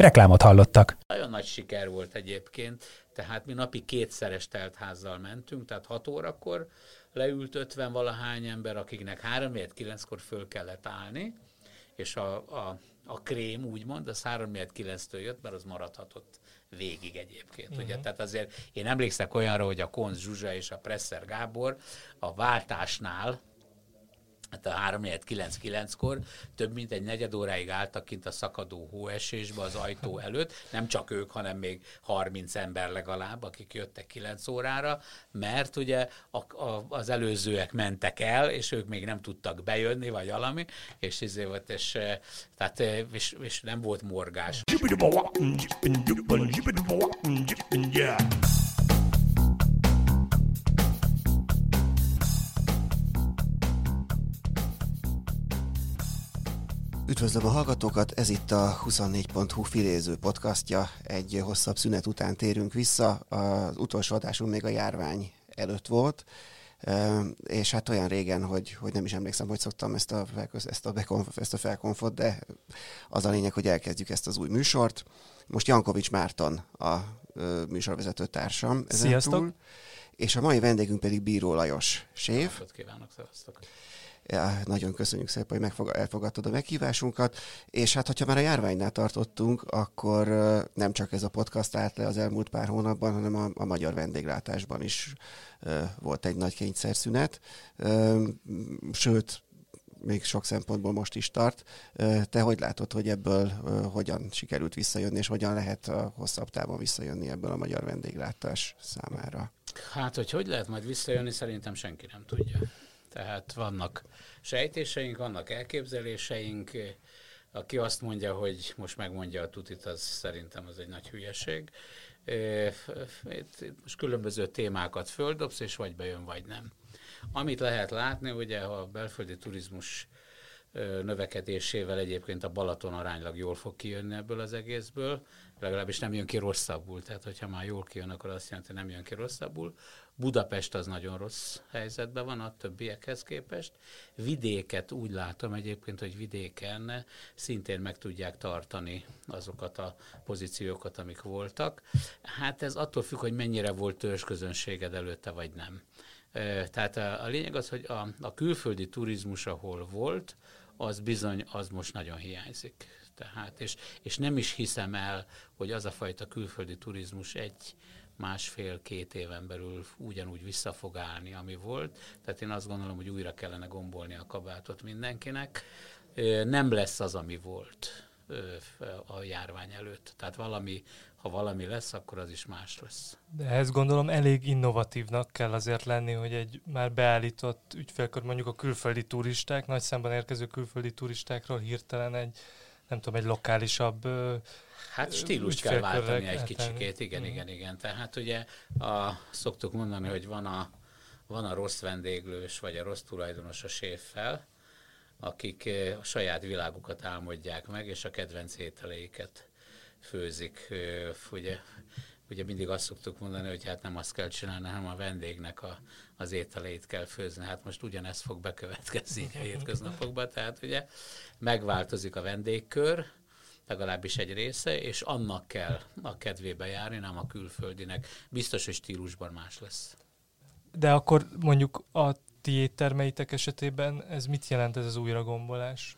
Reklámot hallottak. Nagyon nagy siker volt egyébként, tehát mi napi kétszeres teltházzal mentünk, tehát 6 órakor leült 50 valahány ember, akiknek 3 9-kor föl kellett állni, és a, a, a krém úgymond, az 3 9-től jött, mert az maradhatott végig egyébként. Uh-huh. Ugye? Mhm. Tehát azért én emlékszek olyanra, hogy a Konz Zsuzsa és a Presser Gábor a váltásnál, hát a 3 9 kor több mint egy negyed óráig álltak kint a szakadó hóesésbe az ajtó előtt, nem csak ők, hanem még 30 ember legalább, akik jöttek 9 órára, mert ugye a, a, az előzőek mentek el, és ők még nem tudtak bejönni, vagy valami, és izé volt, és, tehát, és, és nem volt morgás. Üdvözlöm a hallgatókat, ez itt a 24.hu filéző podcastja. Egy hosszabb szünet után térünk vissza, az utolsó adásunk még a járvány előtt volt, és hát olyan régen, hogy, hogy nem is emlékszem, hogy szoktam ezt a, ezt a, bekonf, ezt a felkonfot, de az a lényeg, hogy elkezdjük ezt az új műsort. Most Jankovics Márton a műsorvezető társam. Sziasztok! Túl, és a mai vendégünk pedig Bíró Lajos. Napot kívánok, szevasztok! Ja, nagyon köszönjük szépen, hogy elfogadtad a meghívásunkat, és hát, hogyha már a járványnál tartottunk, akkor nem csak ez a podcast állt le az elmúlt pár hónapban, hanem a, a magyar vendéglátásban is volt egy nagy kényszerszünet, sőt, még sok szempontból most is tart. Te hogy látod, hogy ebből hogyan sikerült visszajönni, és hogyan lehet a hosszabb távon visszajönni ebből a magyar vendéglátás számára? Hát, hogy hogy lehet majd visszajönni, szerintem senki nem tudja. Tehát vannak sejtéseink, vannak elképzeléseink, aki azt mondja, hogy most megmondja a tutit, az szerintem az egy nagy hülyeség. Itt most különböző témákat földobsz, és vagy bejön, vagy nem. Amit lehet látni, ugye a belföldi turizmus növekedésével egyébként a Balaton aránylag jól fog kijönni ebből az egészből, legalábbis nem jön ki rosszabbul, tehát hogyha már jól kijön, akkor azt jelenti, hogy nem jön ki rosszabbul. Budapest az nagyon rossz helyzetben van a többiekhez képest. Vidéket úgy látom egyébként, hogy vidéken szintén meg tudják tartani azokat a pozíciókat, amik voltak. Hát ez attól függ, hogy mennyire volt törzsközönséged előtte, vagy nem. Tehát a, a lényeg az, hogy a, a külföldi turizmus, ahol volt, az bizony, az most nagyon hiányzik. Tehát, és, és nem is hiszem el, hogy az a fajta külföldi turizmus egy, másfél-két éven belül ugyanúgy vissza fog állni, ami volt. Tehát én azt gondolom, hogy újra kellene gombolni a kabátot mindenkinek. Nem lesz az, ami volt a járvány előtt. Tehát valami, ha valami lesz, akkor az is más lesz. De ehhez gondolom elég innovatívnak kell azért lenni, hogy egy már beállított ügyfélkör, mondjuk a külföldi turisták, nagy számban érkező külföldi turistákról hirtelen egy, nem tudom, egy lokálisabb Hát stílust kell váltani egy kicsikét, igen, igen, igen. Tehát ugye a, szoktuk mondani, hogy van a, van a rossz vendéglős, vagy a rossz tulajdonos a séffel, akik a saját világukat álmodják meg, és a kedvenc ételeiket főzik. Ugye, ugye mindig azt szoktuk mondani, hogy hát nem azt kell csinálni, hanem a vendégnek a, az ételeit kell főzni. Hát most ugyanezt fog bekövetkezni a hétköznapokban, tehát ugye megváltozik a vendégkör, legalábbis egy része, és annak kell a kedvébe járni, nem a külföldinek. Biztos, hogy stílusban más lesz. De akkor mondjuk a ti éttermeitek esetében ez mit jelent ez az újragombolás?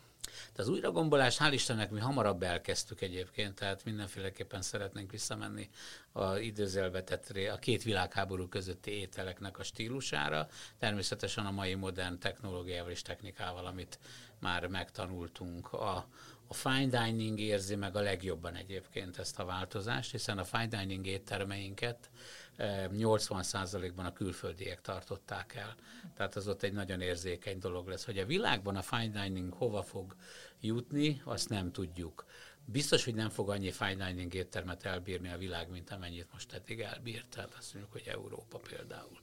De az újragombolás, hál' Istennek mi hamarabb elkezdtük egyébként, tehát mindenféleképpen szeretnénk visszamenni a időzélbe tett a két világháború közötti ételeknek a stílusára, természetesen a mai modern technológiával és technikával, amit már megtanultunk. A, a fine dining érzi meg a legjobban egyébként ezt a változást, hiszen a fine dining éttermeinket 80%-ban a külföldiek tartották el. Tehát az ott egy nagyon érzékeny dolog lesz. Hogy a világban a fine dining hova fog jutni, azt nem tudjuk. biztos, hogy nem fog annyi fine dining éttermet elbírni a világ, mint amennyit most eddig elbírt. Tehát azt mondjuk, hogy Európa például.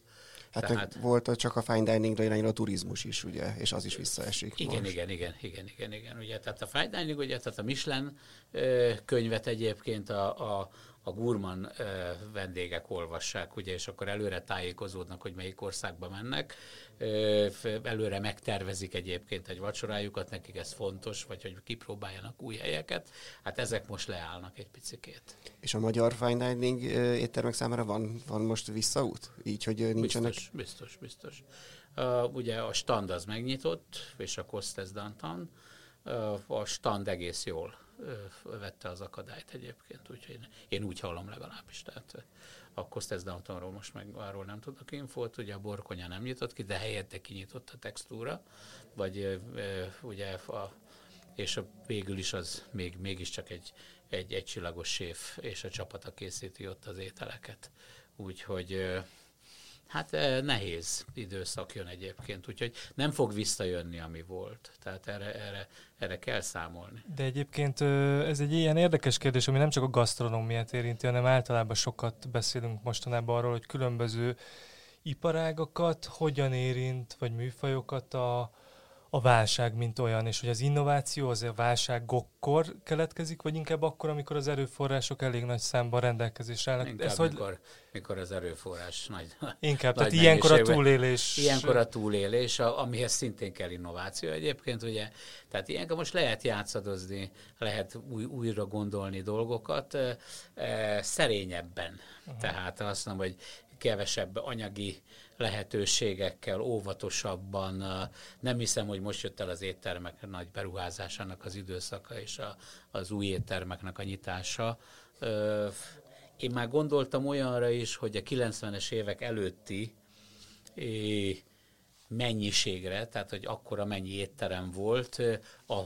Hát Tehát... volt csak a fine diningra irányuló turizmus is, ugye, és az is visszaesik. Igen, most. igen, igen, igen, igen, igen, ugye, tehát a fine dining, ugye, tehát a Michelin könyvet egyébként a, a a gurman vendégek olvassák, ugye, és akkor előre tájékozódnak, hogy melyik országba mennek, előre megtervezik egyébként egy vacsorájukat, nekik ez fontos, vagy hogy kipróbáljanak új helyeket. Hát ezek most leállnak egy picikét. És a magyar fine dining éttermek számára van, van most visszaút? Így, hogy nincsenek... Biztos, biztos, biztos. Uh, ugye a stand az megnyitott, és a Costes Dantan, uh, a stand egész jól vette az akadályt egyébként, úgyhogy én, én úgy hallom legalábbis. Tehát a Costes most meg arról nem tudok infót, ugye a borkonya nem nyitott ki, de helyette kinyitott a textúra, vagy ugye a, és a, végül is az még, mégiscsak egy, egy, egy csillagos séf és a csapata készíti ott az ételeket. Úgyhogy Hát nehéz időszak jön egyébként, úgyhogy nem fog visszajönni, ami volt. Tehát erre, erre, erre kell számolni. De egyébként ez egy ilyen érdekes kérdés, ami nem csak a gasztronómiát érinti, hanem általában sokat beszélünk mostanában arról, hogy különböző iparágakat hogyan érint, vagy műfajokat a, a válság, mint olyan, és hogy az innováció az a válságokkor keletkezik, vagy inkább akkor, amikor az erőforrások elég nagy számban rendelkezésre állnak. Inkább Ez, hogy... mikor, mikor az erőforrás nagy Inkább, nagy tehát ilyenkor a túlélés. Ilyenkor a túlélés, amihez szintén kell innováció egyébként, ugye. Tehát ilyenkor most lehet játszadozni, lehet új, újra gondolni dolgokat e, szerényebben. Uh-huh. Tehát azt mondom, hogy kevesebb anyagi lehetőségekkel, óvatosabban. Nem hiszem, hogy most jött el az éttermek nagy beruházásának az időszaka és a, az új éttermeknek a nyitása. Én már gondoltam olyanra is, hogy a 90-es évek előtti mennyiségre, tehát hogy akkora mennyi étterem volt,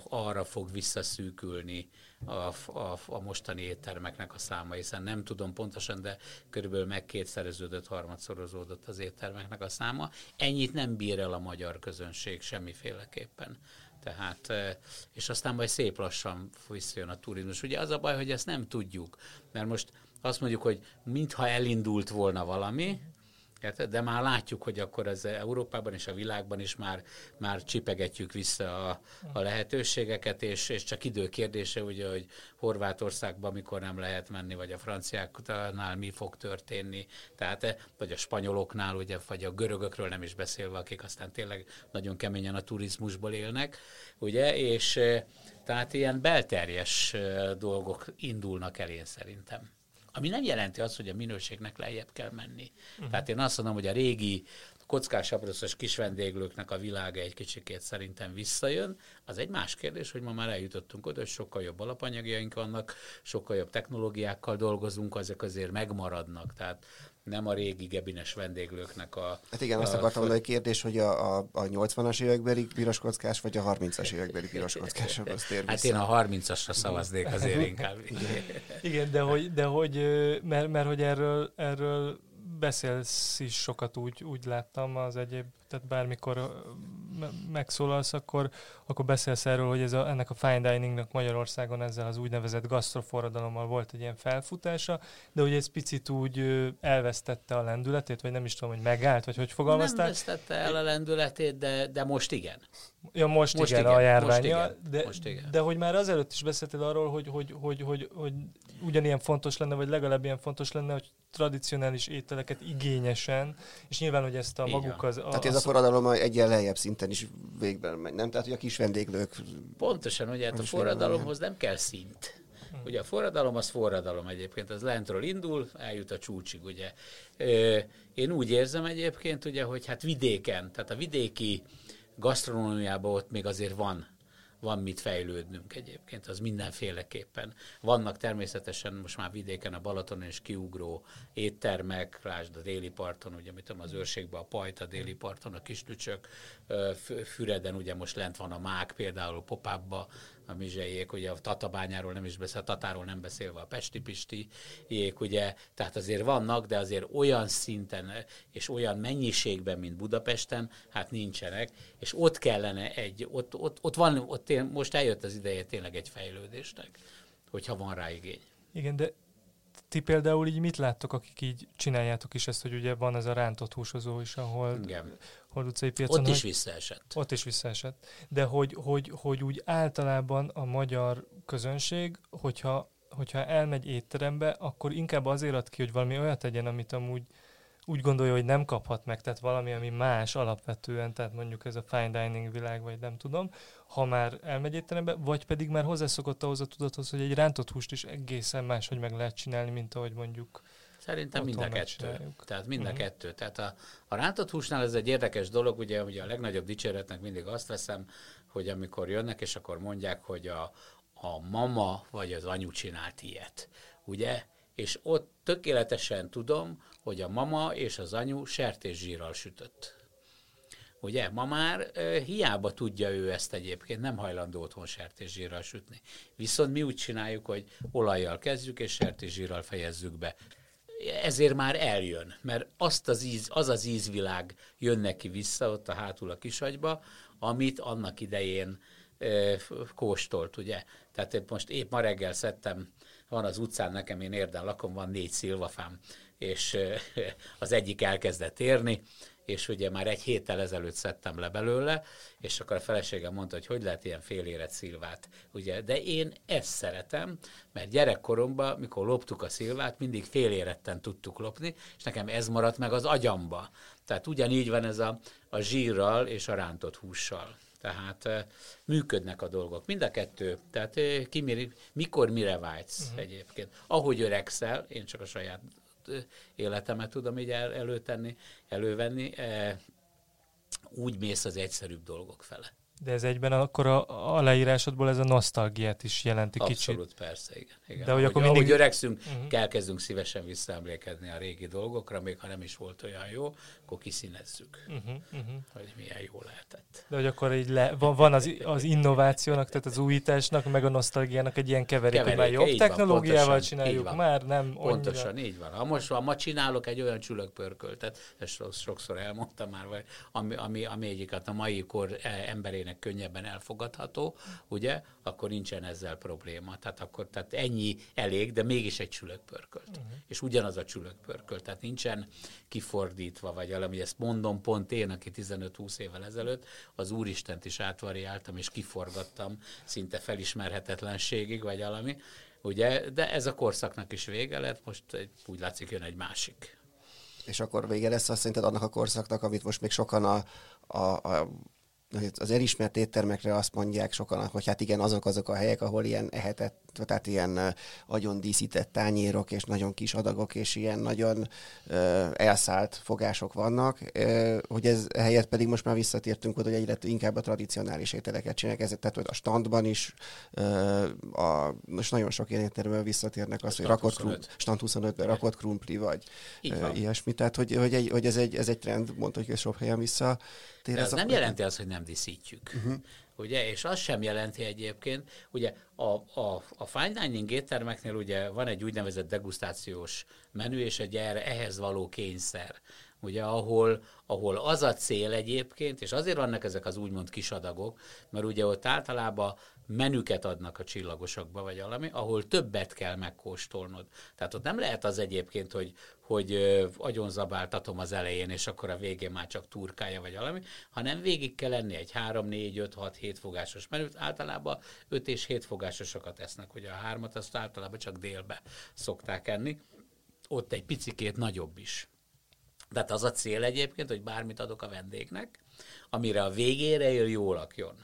arra fog visszaszűkülni a, a, a mostani éttermeknek a száma, hiszen nem tudom pontosan, de körülbelül meg kétszereződött, harmadszorozódott az éttermeknek a száma. Ennyit nem bír el a magyar közönség semmiféleképpen. Tehát, és aztán majd szép lassan visszajön a turizmus. Ugye az a baj, hogy ezt nem tudjuk, mert most azt mondjuk, hogy mintha elindult volna valami, de már látjuk, hogy akkor az Európában és a világban is már, már csipegetjük vissza a, a lehetőségeket, és, és csak idő kérdése, ugye, hogy Horvátországban mikor nem lehet menni, vagy a franciáknál mi fog történni, tehát, vagy a spanyoloknál, ugye, vagy a görögökről nem is beszélve, akik aztán tényleg nagyon keményen a turizmusból élnek, ugye, és tehát ilyen belterjes dolgok indulnak el én szerintem. Ami nem jelenti azt, hogy a minőségnek lejjebb kell menni. Uh-huh. Tehát én azt mondom, hogy a régi kockás abroszos kis vendéglőknek a világa egy kicsikét szerintem visszajön. Az egy más kérdés, hogy ma már eljutottunk oda, hogy sokkal jobb alapanyagjaink vannak, sokkal jobb technológiákkal dolgozunk, azok azért megmaradnak. Tehát nem a régi gebines vendéglőknek a... Hát igen, a, azt akartam mondani, hogy kérdés, hogy a, a, a 80-as évekbeli piroskockás, vagy a 30-as évekbeli piroskockás az tér Hát én a 30-asra szavaznék azért inkább. igen, de hogy, de hogy mert, mert hogy erről, erről beszélsz is sokat, úgy, úgy láttam az egyéb, tehát bármikor megszólalsz, akkor, akkor beszélsz erről, hogy ez a, ennek a fine diningnak Magyarországon ezzel az úgynevezett gasztroforradalommal volt egy ilyen felfutása, de hogy ez picit úgy elvesztette a lendületét, vagy nem is tudom, hogy megállt, vagy hogy fogalmaztál? Nem vesztette el a lendületét, de, de most igen. Ja, most, most igen, igen, a járvány. Most igen, de, most igen. de hogy már azelőtt is beszéltél arról, hogy, hogy, hogy, hogy, hogy ugyanilyen fontos lenne, vagy legalább ilyen fontos lenne, hogy tradicionális ételeket igényesen, és nyilván, hogy ezt a maguk az... A, Tehát ez a forradalom egy ilyen lejjebb szinten is végben megy, nem? Tehát, hogy a kis vendéglők... Pontosan, ugye hát a forradalomhoz nem kell szint. Ugye a forradalom az forradalom egyébként, az lentről indul, eljut a csúcsig, ugye. Én úgy érzem egyébként, ugye, hogy hát vidéken, tehát a vidéki gasztronómiában ott még azért van van mit fejlődnünk egyébként, az mindenféleképpen. Vannak természetesen most már vidéken a Balaton és kiugró éttermek, lásd a déli parton, ugye mit tudom, az őrségben a pajt, a déli parton a tücsök, Füreden ugye most lent van a mák, például Popábba, a mizsejék, ugye a Tatabányáról nem is beszél, a Tatáról nem beszélve a Pesti Pisti jék, ugye, tehát azért vannak, de azért olyan szinten és olyan mennyiségben, mint Budapesten, hát nincsenek, és ott kellene egy, ott, ott, ott van, ott most eljött az ideje tényleg egy fejlődésnek hogyha van rá igény. Igen, de ti például így mit láttok, akik így csináljátok is ezt, hogy ugye van ez a rántott húsozó is, ahol Igen. Hol utcai piacon. Ott is hogy- visszaesett. Ott is visszaesett. De hogy, hogy, hogy úgy általában a magyar közönség, hogyha, hogyha elmegy étterembe, akkor inkább azért ad ki, hogy valami olyat tegyen, amit amúgy úgy gondolja, hogy nem kaphat meg, tehát valami, ami más alapvetően, tehát mondjuk ez a fine dining világ, vagy nem tudom, ha már elmegy étterembe, vagy pedig már hozzászokott ahhoz a tudathoz, hogy egy rántott húst is egészen más, hogy meg lehet csinálni, mint ahogy mondjuk Szerintem mind a kettő. Tehát mind a Mhm. kettő. Tehát a, a rántott húsnál ez egy érdekes dolog, ugye, ugye a legnagyobb dicséretnek mindig azt veszem, hogy amikor jönnek, és akkor mondják, hogy a, a mama vagy az anyu csinált ilyet. Ugye? És ott tökéletesen tudom, hogy a mama és az anyu sertészsírral sütött. Ugye? Ma már e, hiába tudja ő ezt egyébként, nem hajlandó otthon sertészsírral sütni. Viszont mi úgy csináljuk, hogy olajjal kezdjük, és sertészsírral fejezzük be. Ezért már eljön, mert azt az íz, az az ízvilág jön neki vissza ott a hátul a kisagyba, amit annak idején e, kóstolt, ugye. Tehát én most épp ma reggel szedtem, van az utcán nekem, én érden lakom, van négy szilvafám, és az egyik elkezdett érni, és ugye már egy héttel ezelőtt szedtem le belőle, és akkor a feleségem mondta, hogy hogy lehet ilyen féléret szilvát, ugye, de én ezt szeretem, mert gyerekkoromban, mikor loptuk a szilvát, mindig féléretten tudtuk lopni, és nekem ez maradt meg az agyamba. Tehát ugyanígy van ez a, a zsírral és a rántott hússal. Tehát e, működnek a dolgok. Mind a kettő. Tehát e, ki mire, mikor mire vágysz uh-huh. egyébként. Ahogy öregszel, én csak a saját életemet tudom így el, előtenni, elővenni, úgy mész az egyszerűbb dolgok fele. De ez egyben akkor a, a leírásodból ez a nosztalgiát is jelenti Abszolút, kicsit. persze, igen. igen. De hogy ahogy, akkor ahogy mindig- öregszünk, Mhm. uh-huh. elkezdünk szívesen visszaemlékezni a régi dolgokra, még ha nem is volt olyan jó, akkor kiszínezzük, Uh-huh, uh-huh. hogy milyen jó lehetett. De hogy akkor így le, van, van az, az innovációnak, tehát az újításnak, meg a nosztalgiának egy ilyen keverék, hogy már Keveréke, jobb van, technológiával pontosan, csináljuk, van. már nem Pontosan, annyira. így van. Ha most ha ma csinálok egy olyan csülökpörköltet, ezt so- sokszor elmondtam már, vagy, ami, ami, ami egyiket a mai kor eh, emberének könnyebben elfogadható, ugye, akkor nincsen ezzel probléma. Tehát akkor tehát ennyi elég, de mégis egy csülökpörkölt. Uh-huh. És ugyanaz a csülökpörkölt. Tehát nincsen kifordítva, vagy valami, ezt mondom pont én, aki 15-20 évvel ezelőtt az Úristent is átvariáltam, és kiforgattam szinte felismerhetetlenségig, vagy valami, ugye, de ez a korszaknak is vége lett, most egy- úgy látszik jön egy másik. És akkor vége lesz azt szerinted annak a korszaknak, amit most még sokan a, a, a az elismert éttermekre azt mondják sokan, hogy hát igen, azok azok a helyek, ahol ilyen ehetett, tehát ilyen agyon díszített tányérok, és nagyon kis adagok, és ilyen nagyon uh, elszállt fogások vannak, uh, hogy ez helyett pedig most már visszatértünk oda, hogy egyre inkább a tradicionális ételeket csinálják, ez, tehát hogy a standban is, uh, a, most nagyon sok ilyen étteremben visszatérnek azt, hogy rakott 25. krumpli, stand 25-ben rakott krumpli, vagy van. ilyesmi, tehát hogy, hogy, egy, hogy ez, egy, ez egy trend, mondta, hogy sok helyen vissza. De ez nem jelenti azt, hogy nem díszítjük. Uh-huh. Ugye, és az sem jelenti egyébként, ugye a, a, a fine dining éttermeknél ugye van egy úgynevezett degustációs menü, és egy erre, ehhez való kényszer. Ugye, ahol, ahol az a cél egyébként, és azért vannak ezek az úgymond kisadagok, mert ugye ott általában menüket adnak a csillagosokba, vagy valami, ahol többet kell megkóstolnod. Tehát ott nem lehet az egyébként, hogy, hogy agyonzabáltatom az elején, és akkor a végén már csak turkája, vagy valami, hanem végig kell lenni egy 3, 4, 5, 6, 7 fogásos menüt. Általában 5 és 7 fogásosokat esznek, ugye a hármat azt általában csak délbe szokták enni. Ott egy picikét nagyobb is. Tehát az a cél egyébként, hogy bármit adok a vendégnek, amire a végére jól lakjon.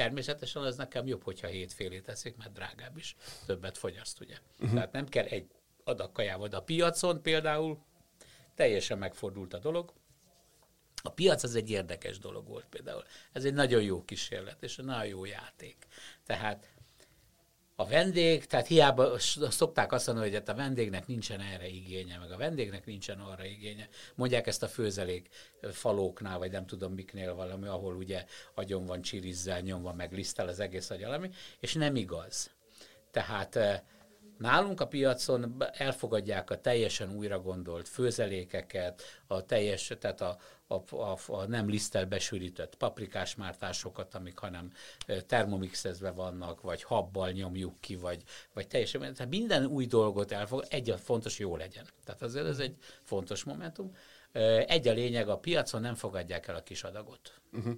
Természetesen az nekem jobb, hogyha hétfélét teszik, mert drágább is, többet fogyaszt, ugye. Uh-huh. Tehát nem kell egy adag kajával, de a piacon például teljesen megfordult a dolog. A piac az egy érdekes dolog volt például. Ez egy nagyon jó kísérlet, és egy nagyon jó játék. Tehát a vendég, tehát hiába szokták azt mondani, hogy hát a vendégnek nincsen erre igénye, meg a vendégnek nincsen arra igénye. Mondják ezt a főzelék falóknál, vagy nem tudom miknél valami, ahol ugye agyon van csirizzel, nyomva, meg lisztel az egész agy valami, és nem igaz. Tehát Nálunk a piacon elfogadják a teljesen újra gondolt főzelékeket, a teljes, tehát a, a, a, a nem liszttel besűrített paprikás mártásokat, amik hanem termomixezve vannak, vagy habbal nyomjuk ki, vagy, vagy teljesen, tehát minden új dolgot elfog, egy a fontos, jó legyen. Tehát azért ez egy fontos momentum. Egy a lényeg, a piacon nem fogadják el a kis adagot. Uh-huh.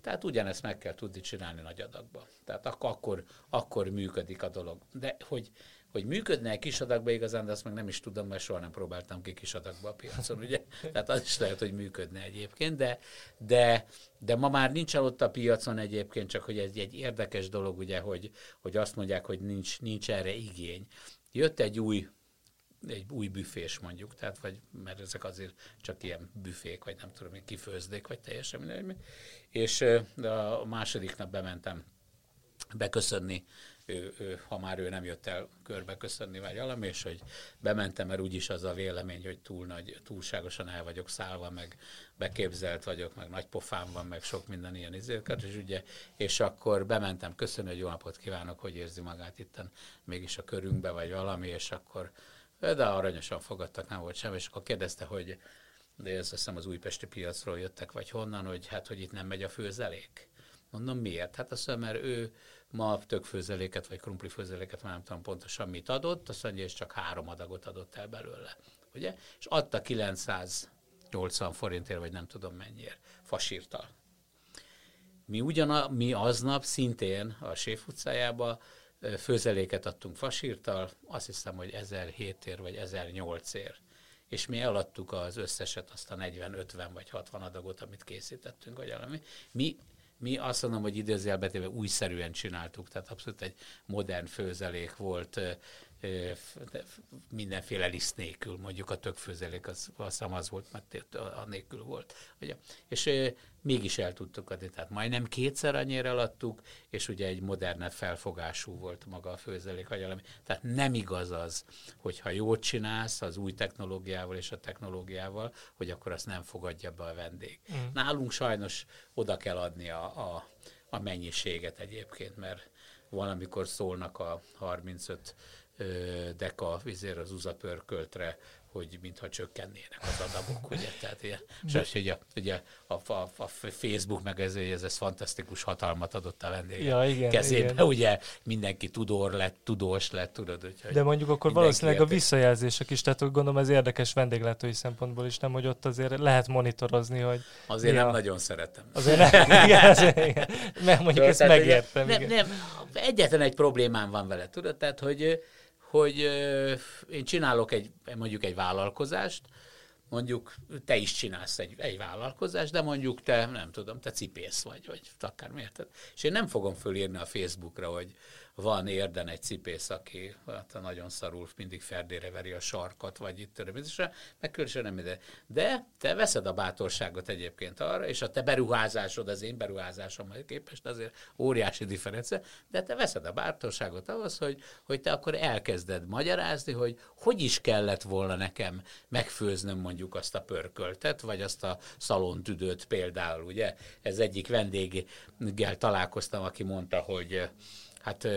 Tehát ugyanezt meg kell tudni csinálni nagy adagba. Tehát ak- akkor, akkor működik a dolog. De hogy hogy működne kis adagba igazán, de azt meg nem is tudom, mert soha nem próbáltam ki kis adagba a piacon, ugye? Tehát az is lehet, hogy működne egyébként, de, de, de ma már nincs ott a piacon egyébként, csak hogy ez egy érdekes dolog, ugye, hogy, hogy azt mondják, hogy nincs, nincs erre igény. Jött egy új egy új büfés mondjuk, tehát vagy, mert ezek azért csak ilyen büfék, vagy nem tudom, kifőzdék, vagy teljesen minden. És a második nap bementem beköszönni ő, ő, ha már ő nem jött el körbe köszönni, vagy valami, és hogy bementem, mert úgyis az a vélemény, hogy túl nagy, túlságosan el vagyok szállva, meg beképzelt vagyok, meg nagy pofám van, meg sok minden ilyen izéket, és ugye, és akkor bementem, köszönni, hogy jó napot kívánok, hogy érzi magát itten mégis a körünkbe, vagy valami, és akkor de aranyosan fogadtak, nem volt semmi, és akkor kérdezte, hogy de ez azt hiszem az újpesti piacról jöttek, vagy honnan, hogy hát, hogy itt nem megy a főzelék. Mondom, miért? Hát azt mondja, mert ő ma tökfőzeléket, vagy krumplifőzeléket, már nem tudom pontosan mit adott, azt mondja, és csak három adagot adott el belőle. Ugye? És adta 980 forintért, vagy nem tudom mennyiért, fasírtal. Mi, ugyan, mi aznap szintén a Séf utcájába főzeléket adtunk fasírtal, azt hiszem, hogy 1007 ér vagy 1008 ér. És mi eladtuk az összeset, azt a 40, 50 vagy 60 adagot, amit készítettünk, vagy valami. Mi mi azt mondom, hogy idézőjelbetéve újszerűen csináltuk, tehát abszolút egy modern főzelék volt, mindenféle liszt nélkül, mondjuk a tökfőzelék az, azt az volt, mert a nélkül volt. Ugye? És mégis el tudtuk adni, tehát majdnem kétszer annyira eladtuk, és ugye egy modernebb felfogású volt maga a főzelék agyalami. Tehát nem igaz az, hogyha jót csinálsz az új technológiával és a technológiával, hogy akkor azt nem fogadja be a vendég. Mm. Nálunk sajnos oda kell adni a, a, a mennyiséget egyébként, mert valamikor szólnak a 35 deka vizér az uzapörköltre, hogy mintha csökkennének az adagok, ugye? Tehát ilyen, és ugye, ugye a, a, a, Facebook meg ez, ez, ez fantasztikus hatalmat adott a vendégek ja, igen, kezébe, igen. ugye mindenki tudor lett, tudós lett, tudod, úgyhogy De mondjuk akkor valószínűleg érte. a visszajelzések is, tehát gondolom ez érdekes vendéglátói szempontból is, nem, hogy ott azért lehet monitorozni, hogy... Azért nem a... nagyon szeretem. Azért nem, igen, azért, igen. Mert mondjuk ezt megértem. Nem, nem, egyetlen egy problémám van vele, tudod, tehát, hogy hogy én csinálok egy, mondjuk egy vállalkozást, mondjuk te is csinálsz egy, egy vállalkozást, de mondjuk te, nem tudom, te cipész vagy, vagy akár miért. És én nem fogom fölírni a Facebookra, hogy van érden egy cipész, aki hát nagyon szarul mindig ferdére veri a sarkat, vagy itt törömítésre, meg különösen nem ide. De te veszed a bátorságot egyébként arra, és a te beruházásod az én beruházásommal képest azért óriási differencia, de te veszed a bátorságot ahhoz, hogy, hogy te akkor elkezded magyarázni, hogy hogy is kellett volna nekem megfőznöm mondjuk azt a pörköltet, vagy azt a szalontüdőt például, ugye? Ez egyik vendéggel találkoztam, aki mondta, hogy hát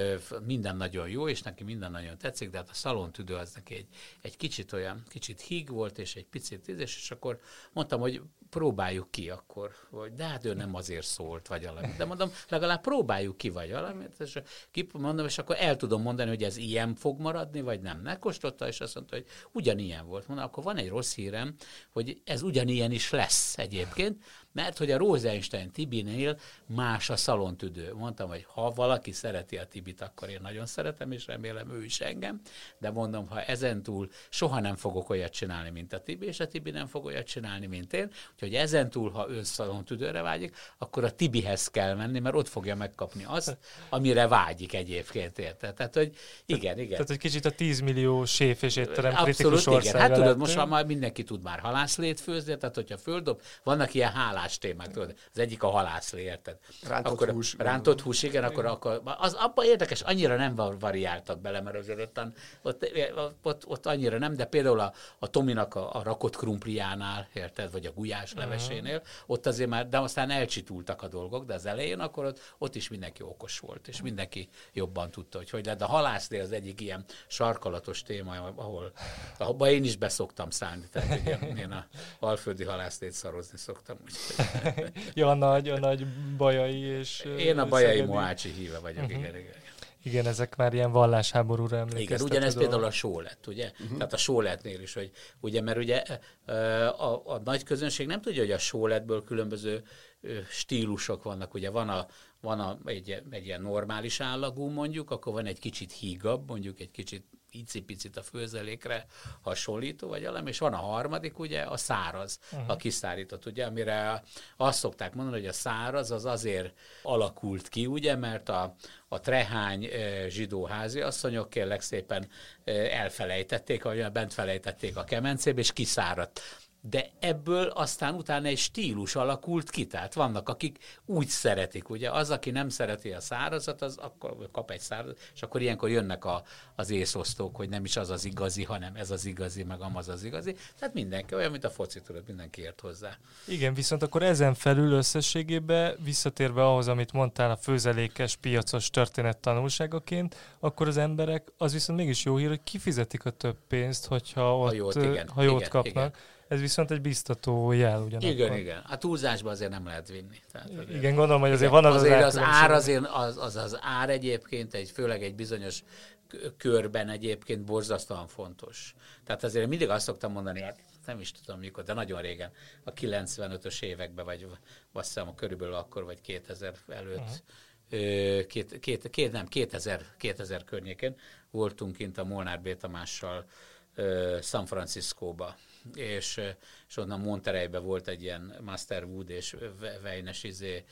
minden nagyon jó, és neki minden nagyon tetszik, de hát a szalontüdő az neki egy, egy kicsit olyan, kicsit híg volt, és egy picit tíz, és akkor mondtam, hogy próbáljuk ki akkor, vagy de hát ő nem azért szólt, vagy valami. De mondom, legalább próbáljuk ki, vagy valamit, és mondom, és akkor el tudom mondani, hogy ez ilyen fog maradni, vagy nem. Megkóstolta, és azt mondta, hogy ugyanilyen volt. Mondom, akkor van egy rossz hírem, hogy ez ugyanilyen is lesz egyébként, mert hogy a Rosenstein Tibinél más a szalontüdő. Mondtam, hogy ha valaki szereti a Tibit, akkor én nagyon szeretem, és remélem ő is engem, de mondom, ha ezentúl soha nem fogok olyat csinálni, mint a Tibi, és a Tibi nem fog olyat csinálni, mint én, úgyhogy ezentúl, ha ön szalontüdőre vágyik, akkor a Tibihez kell menni, mert ott fogja megkapni azt, amire vágyik egyébként, érte. Tehát, hogy igen, igen. Tehát, hogy kicsit a 10 millió séf és étterem kritikus igen. Hát tudod, most már mindenki tud már halászlét főzni, tehát hogyha földob, vannak ilyen hálás halás témák, tudod, az egyik a halászlé, érted? Rántott akkor, hús. Rántott hús, igen, akkor, akkor az abban érdekes, annyira nem variáltak bele, mert azért ottan, ott, ott, ott, annyira nem, de például a, a Tominak a, a rakott krumpliánál, érted, vagy a gulyás levesénél, ott azért már, de aztán elcsitultak a dolgok, de az elején akkor ott, ott is mindenki okos volt, és mindenki jobban tudta, hogy hogy lehet. A halászlé az egyik ilyen sarkalatos téma, ahol, ahol én is beszoktam szállni, tehát ugye, én a alföldi halászlét szarozni szoktam. ja, a nagy, a nagy bajai és... Én a bajai Moácsi híve vagyok, uh-huh. igen, igen. Igen, ezek már ilyen vallásháborúra emlékeztető Igen, ugyanez például a só lett, ugye? Uh-huh. Tehát a só lettnél is, hogy ugye, mert ugye a, a nagy közönség nem tudja, hogy a só lettből különböző stílusok vannak, ugye van a, van a, egy, egy ilyen normális állagú mondjuk, akkor van egy kicsit hígabb, mondjuk egy kicsit icipicit a főzelékre hasonlító, vagy elem, és van a harmadik, ugye, a száraz, uh-huh. a kiszárított, ugye, amire azt szokták mondani, hogy a száraz az azért alakult ki, ugye, mert a, a trehány e, zsidó háziasszonyok kérlek szépen e, elfelejtették, vagy bent felejtették a kemencébe, és kiszáradt de ebből aztán utána egy stílus alakult ki, tehát vannak, akik úgy szeretik, ugye, az, aki nem szereti a szárazat, az akkor kap egy szárazat, és akkor ilyenkor jönnek a, az észosztók, hogy nem is az az igazi, hanem ez az igazi, meg amaz az igazi, tehát mindenki, olyan, mint a foci, tudod, mindenki ért hozzá. Igen, viszont akkor ezen felül összességében, visszatérve ahhoz, amit mondtál a főzelékes, piacos történet tanulságaként, akkor az emberek, az viszont mégis jó hír, hogy kifizetik a több pénzt, hogyha ott, ha jót, igen, ha jót igen, kapnak. Igen ez viszont egy biztató jel ugyanakkor. Igen, igen. A túlzásba azért nem lehet vinni. Tehát azért, igen, gondolom, hogy azért igen, van az azért az, az ár, azért az, az, az ár egyébként, egy, főleg egy bizonyos körben egyébként borzasztóan fontos. Tehát azért mindig azt szoktam mondani, hát nem is tudom mikor, de nagyon régen, a 95-ös években, vagy azt hiszem körülbelül akkor, vagy 2000 előtt, uh-huh. két, két, két, nem, 2000, 2000 környékén voltunk kint a Molnár B. Tamással San Franciscóba és, és onnan Montereybe volt egy ilyen Master Wood és Vejnes izé,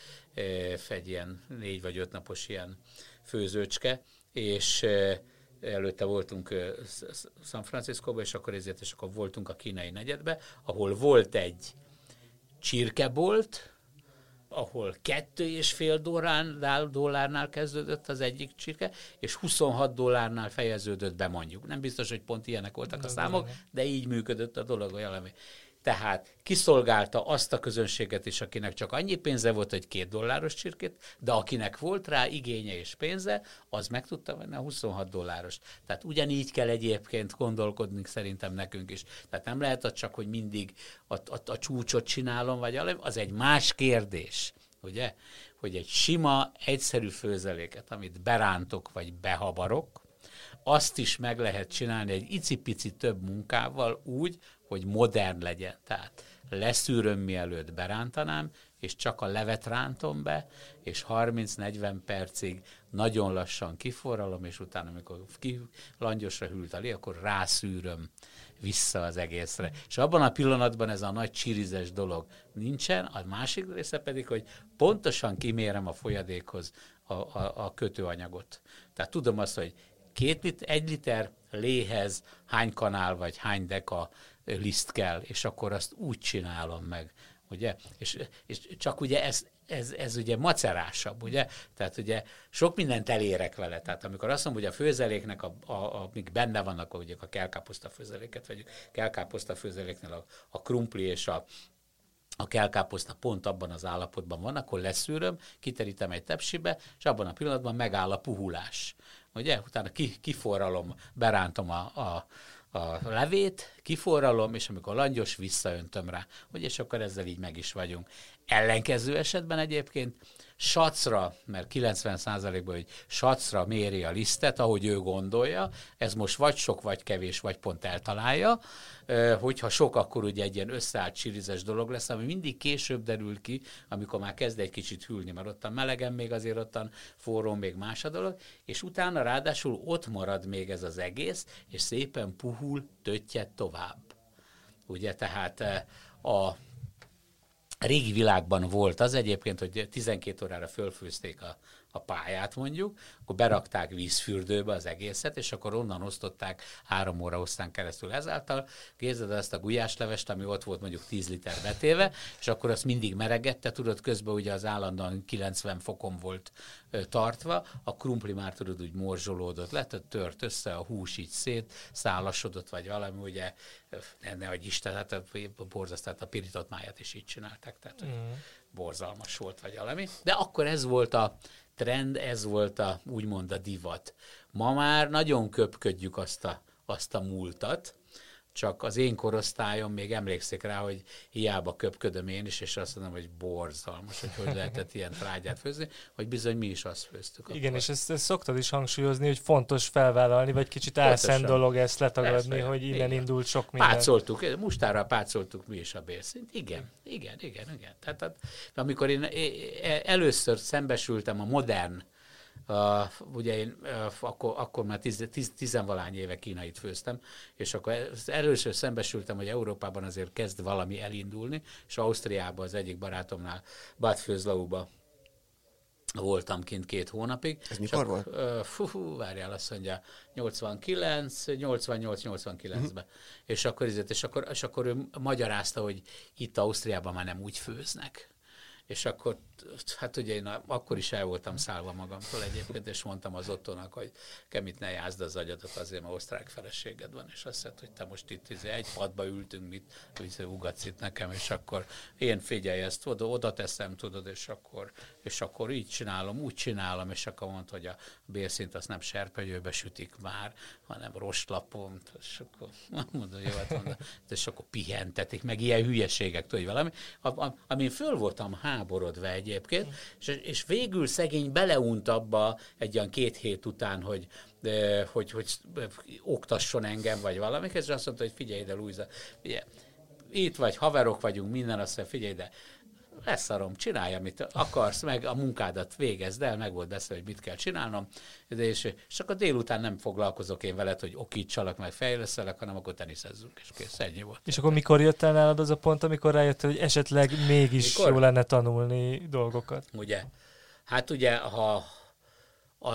egy ilyen négy vagy öt napos ilyen főzőcske, és előtte voltunk San Franciscóba, és akkor ezért, és akkor voltunk a kínai negyedbe, ahol volt egy csirkebolt, ahol kettő és fél dollárnál, dollárnál kezdődött az egyik csirke, és 26 dollárnál fejeződött be mondjuk. Nem biztos, hogy pont ilyenek voltak a számok, de így működött a dolog olyan. Tehát kiszolgálta azt a közönséget is, akinek csak annyi pénze volt, hogy két dolláros csirkét, de akinek volt rá igénye és pénze, az meg tudta venni a 26 dolláros. Tehát ugyanígy kell egyébként gondolkodni szerintem nekünk is. Tehát nem lehet az csak, hogy mindig a, a, a csúcsot csinálom, vagy az egy más kérdés, ugye? Hogy egy sima, egyszerű főzeléket, amit berántok, vagy behabarok, azt is meg lehet csinálni egy icipici több munkával úgy, hogy modern legyen. Tehát leszűröm, mielőtt berántanám, és csak a levet rántom be, és 30-40 percig nagyon lassan kiforralom, és utána, amikor ki, langyosra hűlt a lé, akkor rászűröm vissza az egészre. És abban a pillanatban ez a nagy csirizes dolog nincsen, a másik része pedig, hogy pontosan kimérem a folyadékhoz a, a, a kötőanyagot. Tehát tudom azt, hogy két lit, egy liter léhez hány kanál vagy hány deka liszt kell, és akkor azt úgy csinálom meg, ugye? És, és csak ugye ez, ez, ez ugye macerásabb, ugye? Tehát ugye sok mindent elérek vele. Tehát amikor azt mondom, hogy a főzeléknek, a, a, a, amik benne vannak, ugye a kelkáposzta főzeléket, vagy kelkáposzta főzeléknél a, a krumpli és a, a kelkáposzta pont abban az állapotban van, akkor leszűröm, kiterítem egy tepsibe, és abban a pillanatban megáll a puhulás. Ugye? Utána ki, kiforralom, berántom a, a, a levét, kiforralom, és amikor langyos, visszaöntöm rá. Hogy és akkor ezzel így meg is vagyunk. Ellenkező esetben egyébként sacra, mert 90%-ban, hogy sacra méri a lisztet, ahogy ő gondolja, ez most vagy sok, vagy kevés, vagy pont eltalálja, hogyha sok, akkor ugye egy ilyen összeállt csirizes dolog lesz, ami mindig később derül ki, amikor már kezd egy kicsit hűlni, mert ottan melegen még azért ottan forró, még más a dolog, és utána ráadásul ott marad még ez az egész, és szépen puhul, töttyet tovább. Ugye, tehát a régi világban volt az egyébként, hogy 12 órára fölfőzték a, a pályát mondjuk, akkor berakták vízfürdőbe az egészet, és akkor onnan osztották három óra osztán keresztül ezáltal. Kézed ezt a gulyáslevest, ami ott volt mondjuk 10 liter betéve, és akkor azt mindig meregette, tudod, közben ugye az állandóan 90 fokon volt ö, tartva, a krumpli már tudod úgy morzsolódott le, tehát tört össze, a hús így szét, szálasodott, vagy valami, ugye, ne, ne hogy Isten, hát a, borzasztó, a pirított máját is így csinálták, tehát mm. borzalmas volt, vagy valami. De akkor ez volt a trend, ez volt a, úgymond a divat. Ma már nagyon köpködjük azt a, azt a múltat, csak az én korosztályom még emlékszik rá, hogy hiába köpködöm én is, és azt mondom, hogy borzalmas, hogy hogy lehetett ilyen trágyát főzni, hogy bizony mi is azt főztük. Igen, akkor. és ezt, ezt szoktad is hangsúlyozni, hogy fontos felvállalni, vagy kicsit álszent dolog ezt letagadni, Persze, hogy innen igen. indult sok minden. Pácoltuk, mustára pácoltuk mi is a bérszint. Igen, igen, igen, igen. Tehát, tehát amikor én először szembesültem a modern Uh, ugye én uh, akkor, akkor már tiz, tiz, tizenvalány éve kínait főztem, és akkor először szembesültem, hogy Európában azért kezd valami elindulni, és Ausztriában az egyik barátomnál Bad Főzlauba voltam kint két hónapig. Ez mikor volt? Uh, fú, fú, várjál, azt mondja, 89, 88-89-ben. Uh-huh. És akkor, és, akkor, és akkor ő magyarázta, hogy itt Ausztriában már nem úgy főznek és akkor, hát ugye én akkor is el voltam szállva magamtól egyébként, és mondtam az ottonak, hogy kemit ne jázd az agyadat, azért, mert osztrák feleséged van, és azt mondta, hogy te most itt izé, egy padba ültünk, mit, hogy ugatsz itt nekem, és akkor én figyelj ezt, oda, oda teszem, tudod, és akkor, és akkor így csinálom, úgy csinálom, és akkor mondta, hogy a bérszint azt nem serpenyőbe sütik már, hanem rostlapon, és akkor mondom, jó, hát mondom, és akkor pihentetik, meg ilyen hülyeségek, tudod, valami, amin föl voltam háborodva egyébként, és, és végül szegény beleunt abba egy olyan két hét után, hogy, hogy, hogy oktasson engem, vagy valami, és azt mondta, hogy figyelj ide, Luisa, figyelj, itt vagy, haverok vagyunk, minden, azt mondja, figyelj ide, leszarom, csinálj, amit akarsz, meg a munkádat végezd el, meg volt beszélve, hogy mit kell csinálnom, de és, és akkor délután nem foglalkozok én veled, hogy okítsalak, meg fejleszelek, hanem akkor teniszezzünk, és kész, ennyi volt. És akkor mikor jött el nálad az a pont, amikor rájöttél, hogy esetleg mégis mikor? jó lenne tanulni dolgokat? Ugye, hát ugye, ha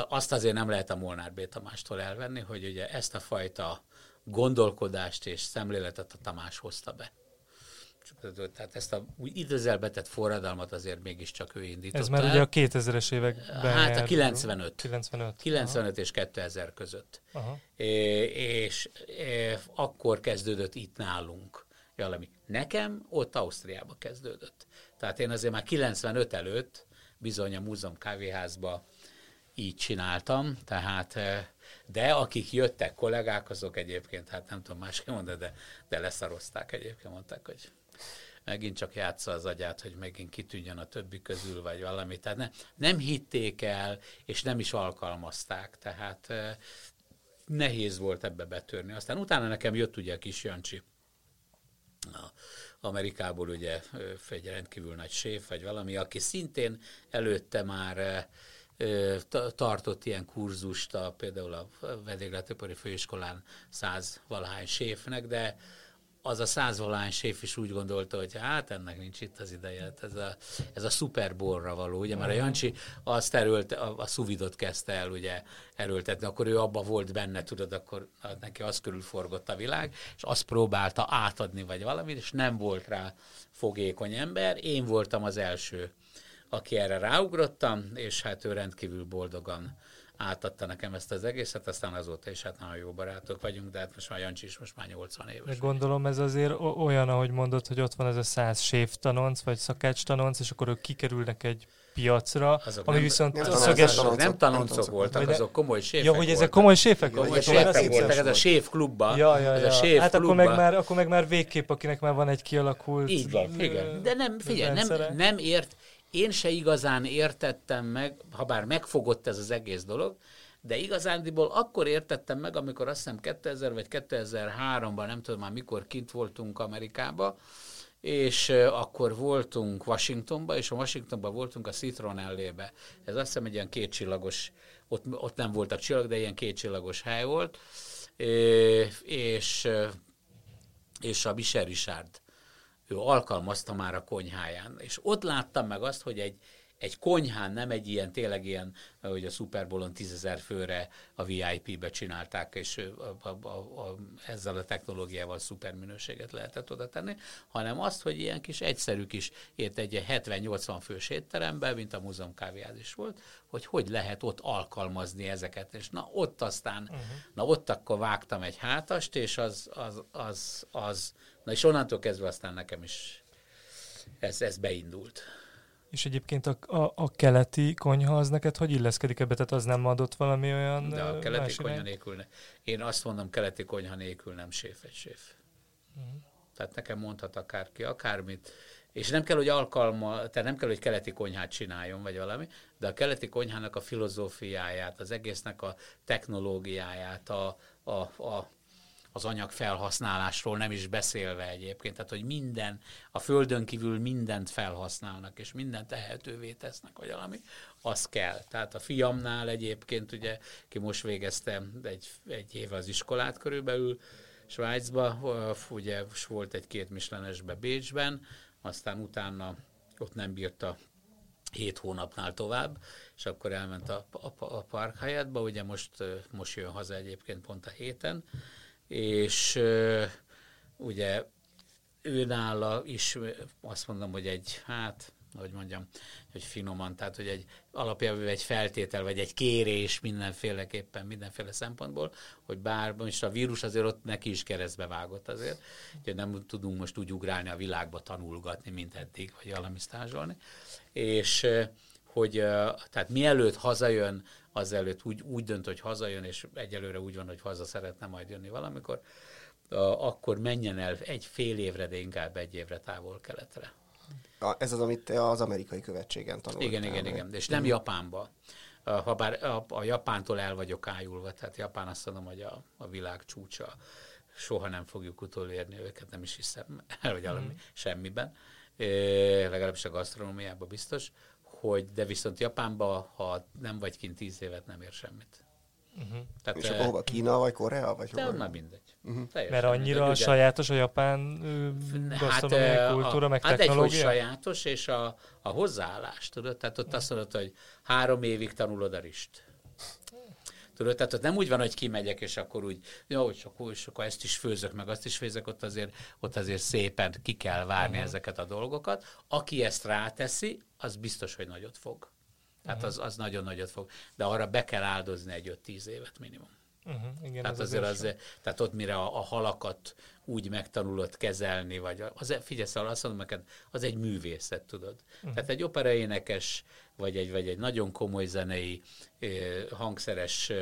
azt azért nem lehet a Molnár B. Tamástól elvenni, hogy ugye ezt a fajta gondolkodást és szemléletet a Tamás hozta be tehát ezt a úgy időzelbetett forradalmat azért mégiscsak ő indította. Ez már ugye a 2000-es években Hát a 95. 95. 95 Aha. és 2000 között. Aha. É, és é, akkor kezdődött itt nálunk valami. Nekem ott Ausztriába kezdődött. Tehát én azért már 95 előtt bizony a múzeum kávéházba így csináltam, tehát de akik jöttek kollégák, azok egyébként, hát nem tudom másképp mondani, de, de leszarozták egyébként, mondták, hogy megint csak játsza az agyát, hogy megint kitűnjön a többi közül, vagy valami. Tehát ne, nem hitték el, és nem is alkalmazták, tehát nehéz volt ebbe betörni. Aztán utána nekem jött ugye a kis Jancsi, a Amerikából ugye egy rendkívül nagy séf, vagy valami, aki szintén előtte már tartott ilyen kurzust, a, például a vendéglátóipari főiskolán száz valahány séfnek, de az a százvalány séf is úgy gondolta, hogy hát ennek nincs itt az ideje, hát ez a, ez a szuperborra való, ugye, mert a Jancsi azt erőlt, a, a szuvidot kezdte el ugye erőltetni, akkor ő abba volt benne, tudod, akkor neki az körülforgott a világ, és azt próbálta átadni, vagy valamit, és nem volt rá fogékony ember, én voltam az első, aki erre ráugrottam, és hát ő rendkívül boldogan átadta nekem ezt az egészet, aztán azóta is hát nagyon jó barátok vagyunk, de hát most már Jancsi is most már 80 éves. De gondolom ez azért olyan, ahogy mondod, hogy ott van ez a száz séf tanonc, vagy szakács tanonc, és akkor ők kikerülnek egy piacra, azok ami nem, viszont nem, szöges... Azok nem tanoncok voltak, de, azok komoly séfek Ja, hogy ezek komoly séfek Komoly séfek voltak, ez a séf klubba. Ja, ja, ja. Ez a séf hát akkor meg, már, akkor meg már végképp, akinek már van egy kialakult Így van, igen. De nem, figyelj, nem, nem ért, én se igazán értettem meg, ha bár megfogott ez az egész dolog, de igazándiból akkor értettem meg, amikor azt hiszem 2000 vagy 2003-ban, nem tudom már mikor kint voltunk Amerikába, és akkor voltunk Washingtonba, és a Washingtonban voltunk a Citronellébe. Ez azt hiszem egy ilyen kétcsillagos, ott, ott nem voltak csillag, de ilyen kétcsillagos hely volt, és, és a Michel Richard ő alkalmazta már a konyháján. És ott láttam meg azt, hogy egy, egy konyhán, nem egy ilyen, tényleg ilyen, hogy a Super Bowl-on tízezer főre a VIP-be csinálták, és a, a, a, a, ezzel a technológiával szuper minőséget lehetett oda tenni, hanem azt, hogy ilyen kis egyszerű kis, ért egy 70-80 fős étteremben, mint a múzeum kávéház is volt, hogy hogy lehet ott alkalmazni ezeket, és na ott aztán, uh-huh. na ott akkor vágtam egy hátast, és az, az, az, az, na és onnantól kezdve aztán nekem is ez, ez beindult. És egyébként a, a, a keleti konyha az neked hogy illeszkedik ebbe? Tehát az nem adott valami olyan De a keleti konyha irány? nélkül ne. Én azt mondom, keleti konyha nélkül nem séf egy séf. Uh-huh. Tehát nekem mondhat akárki akármit, és nem kell, hogy alkalma, tehát nem kell, hogy keleti konyhát csináljon, vagy valami, de a keleti konyhának a filozófiáját, az egésznek a technológiáját, a, a, a az anyag felhasználásról nem is beszélve egyébként, tehát hogy minden, a földön kívül mindent felhasználnak, és mindent tehetővé tesznek, vagy valami, az kell. Tehát a fiamnál egyébként, ugye, ki most végezte egy, egy éve az iskolát körülbelül, Svájcba, ugye volt egy két mislenesbe Bécsben, aztán utána ott nem bírta hét hónapnál tovább, és akkor elment a, a, a Park Hyattba, ugye most, most jön haza egyébként pont a héten, és ugye őnála is azt mondom, hogy egy, hát, hogy mondjam, hogy finoman, tehát hogy egy alapjában egy feltétel, vagy egy kérés mindenféleképpen, mindenféle szempontból, hogy bár most a vírus azért ott neki is keresztbe vágott azért, hogy nem tudunk most úgy ugrálni a világba tanulgatni, mint eddig, vagy valami stázsolni, és hogy tehát mielőtt hazajön, azelőtt úgy, úgy dönt, hogy hazajön, és egyelőre úgy van, hogy haza szeretne majd jönni valamikor, akkor menjen el egy fél évre, de inkább egy évre távol-keletre. Ez az, amit te az amerikai követségen tanultál. Igen, igen, igen. És nem Japánba. Ha bár a, a Japántól el vagyok ájulva, tehát Japán azt mondom, hogy a, a világ csúcsa, soha nem fogjuk utolérni őket, nem is hiszem el, vagy valami mm. semmiben, e, legalábbis a gasztronómiában biztos hogy de viszont Japánban, ha nem vagy kint tíz évet, nem ér semmit. Uh-huh. Tehát, és akkor hova? Kína vagy Korea? Vagy hova? már mindegy. Uh-huh. Mert annyira mindegy, sajátos a japán gasztronómiai hát, kultúra, meg hát technológia? Hát egy sajátos, és a, a hozzáállás, tudod? Tehát ott azt mondod, hogy három évig tanulod a rist. Tudod, tehát ott nem úgy van, hogy kimegyek, és akkor úgy, jó, akkor, és akkor ezt is főzök, meg azt is főzök, ott azért, ott azért szépen ki kell várni uh-huh. ezeket a dolgokat. Aki ezt ráteszi, az biztos, hogy nagyot fog. Tehát uh-huh. az, az nagyon nagyot fog. De arra be kell áldozni egy 5-10 évet minimum. Uh-huh, igen, tehát az azért az, az, tehát ott mire a, a halakat úgy megtanulod kezelni, vagy az, figyelj, szóval azt mondom neked, az egy művészet, tudod. Uh-huh. Tehát egy operaénekes, vagy egy, vagy egy nagyon komoly zenei, hangszeres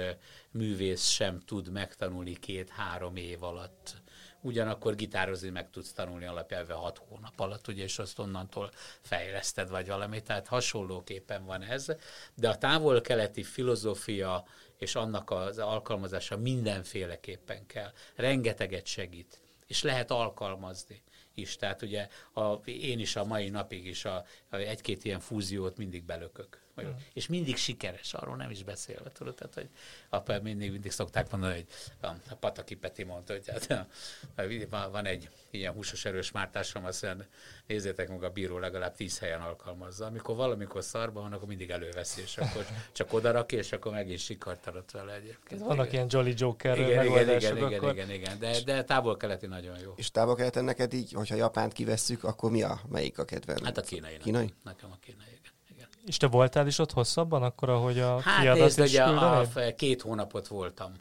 művész sem tud megtanulni két-három év alatt ugyanakkor gitározni meg tudsz tanulni alapjelve hat hónap alatt, ugye, és azt onnantól fejleszted, vagy valami, tehát hasonlóképpen van ez, de a távol-keleti filozófia és annak az alkalmazása mindenféleképpen kell. Rengeteget segít, és lehet alkalmazni is. Tehát ugye a, én is a mai napig is a, a egy-két ilyen fúziót mindig belökök. Mm. És mindig sikeres, arról nem is beszélve, tudod, tehát, hogy apa mindig, mindig szokták mondani, hogy a, a Pataki Peti mondta, hogy hát, van egy ilyen húsos erős mártásom, azt mondja, nézzétek meg, a bíró legalább tíz helyen alkalmazza. Amikor valamikor szarban van, akkor mindig előveszi, és akkor csak oda rakja, és akkor meg is sikartarat vele egyébként. Vannak igen. ilyen Jolly Joker igen, igen, igen, igen, akkor... igen, igen, de, de távol-keleti nagyon jó. És távol-keleten neked így, hogyha Japánt kivesszük, akkor mi a, melyik a kedvenc? Hát a kínai. Kínai? Nekem a kínai. És te voltál is ott hosszabban, akkor, ahogy a hát kiadat nézd, is a, a, két hónapot voltam.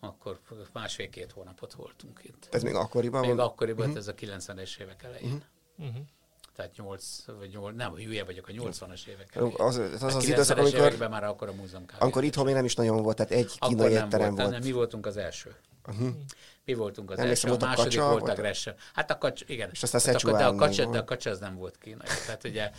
Akkor másfél-két hónapot voltunk itt. Ez még akkoriban Még volt? akkoriban, uh-huh. ez a 90-es évek elején. Uh-huh. Tehát 8, vagy 8, nem, hülye vagyok, a 80-as évek elején. Az, az, az, az időszak, amikor, már akkor a múzeum Amikor itthon még nem is nagyon volt, tehát egy kínai étterem volt. Nem, mi voltunk az első. Uh-huh. Mi voltunk az nem első, a második a volt a Gresham. Hát a kacs, igen. És aztán hát a, de, a kacsa, de a kacsa az nem volt kínai. Tehát ugye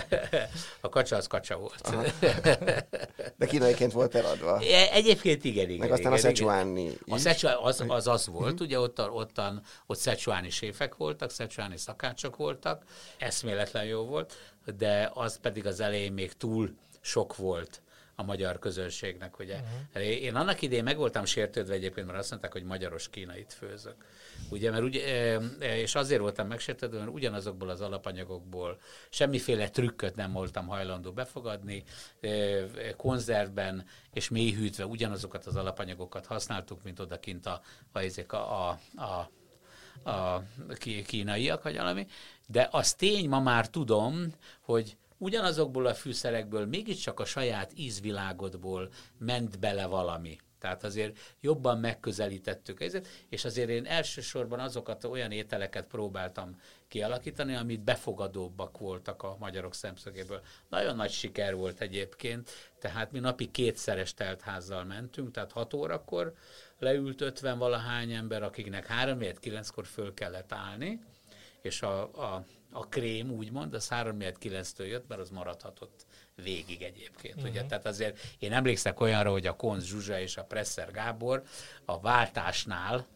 a kacsa az kacsa volt. Aha. De kínaiként volt eladva. Egyébként igen, igen. Meg aztán igen, a Szecsuáni A Szecsuán az, az az volt, uh-huh. ugye ott, ottan, ott szecsuáni séfek voltak, szecsuáni szakácsok voltak, eszméletlen jó volt, de az pedig az elején még túl sok volt a magyar közönségnek, ugye. Uh-huh. Én annak idején meg voltam sértődve egyébként, mert azt mondták, hogy magyaros kínait főzök. Ugye, mert ugye, és azért voltam megsértődve, mert ugyanazokból az alapanyagokból semmiféle trükköt nem voltam hajlandó befogadni, konzervben és mélyhűtve ugyanazokat az alapanyagokat használtuk, mint odakint a, a, a, a, a, a kínaiak, vagy valami. De az tény, ma már tudom, hogy ugyanazokból a fűszerekből mégiscsak a saját ízvilágodból ment bele valami. Tehát azért jobban megközelítettük ezt, és azért én elsősorban azokat olyan ételeket próbáltam kialakítani, amit befogadóbbak voltak a magyarok szemszögéből. Nagyon nagy siker volt egyébként, tehát mi napi kétszeres teltházzal mentünk, tehát 6 órakor leült 50 valahány ember, akiknek 3 9-kor föl kellett állni, és a, a, a krém úgymond, az 3 9-től jött, mert az maradhatott végig egyébként. Uh-huh. Ugye? Mhm. Tehát azért én emlékszek olyanra, hogy a Konz Zsuzsa és a Presser Gábor a váltásnál,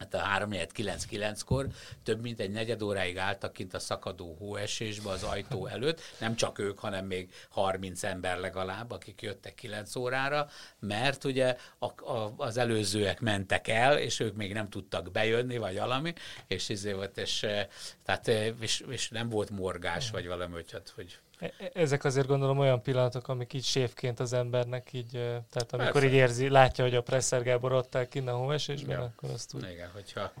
hát a 3-9-9-kor több mint egy negyed óráig álltak kint a szakadó hóesésbe az ajtó előtt, nem csak ők, hanem még 30 ember legalább, akik jöttek 9 órára, mert ugye a, a, az előzőek mentek el, és ők még nem tudtak bejönni, vagy valami, és, izé volt, és, tehát, és, és nem volt morgás, vagy valami, hogy, hát, hogy ezek azért gondolom olyan pillanatok, amik így sévként az embernek így, tehát amikor Persze. így érzi, látja, hogy a Presser Gábor áll kinn a hóesésben, ja. akkor azt úgy... Igen, hogyha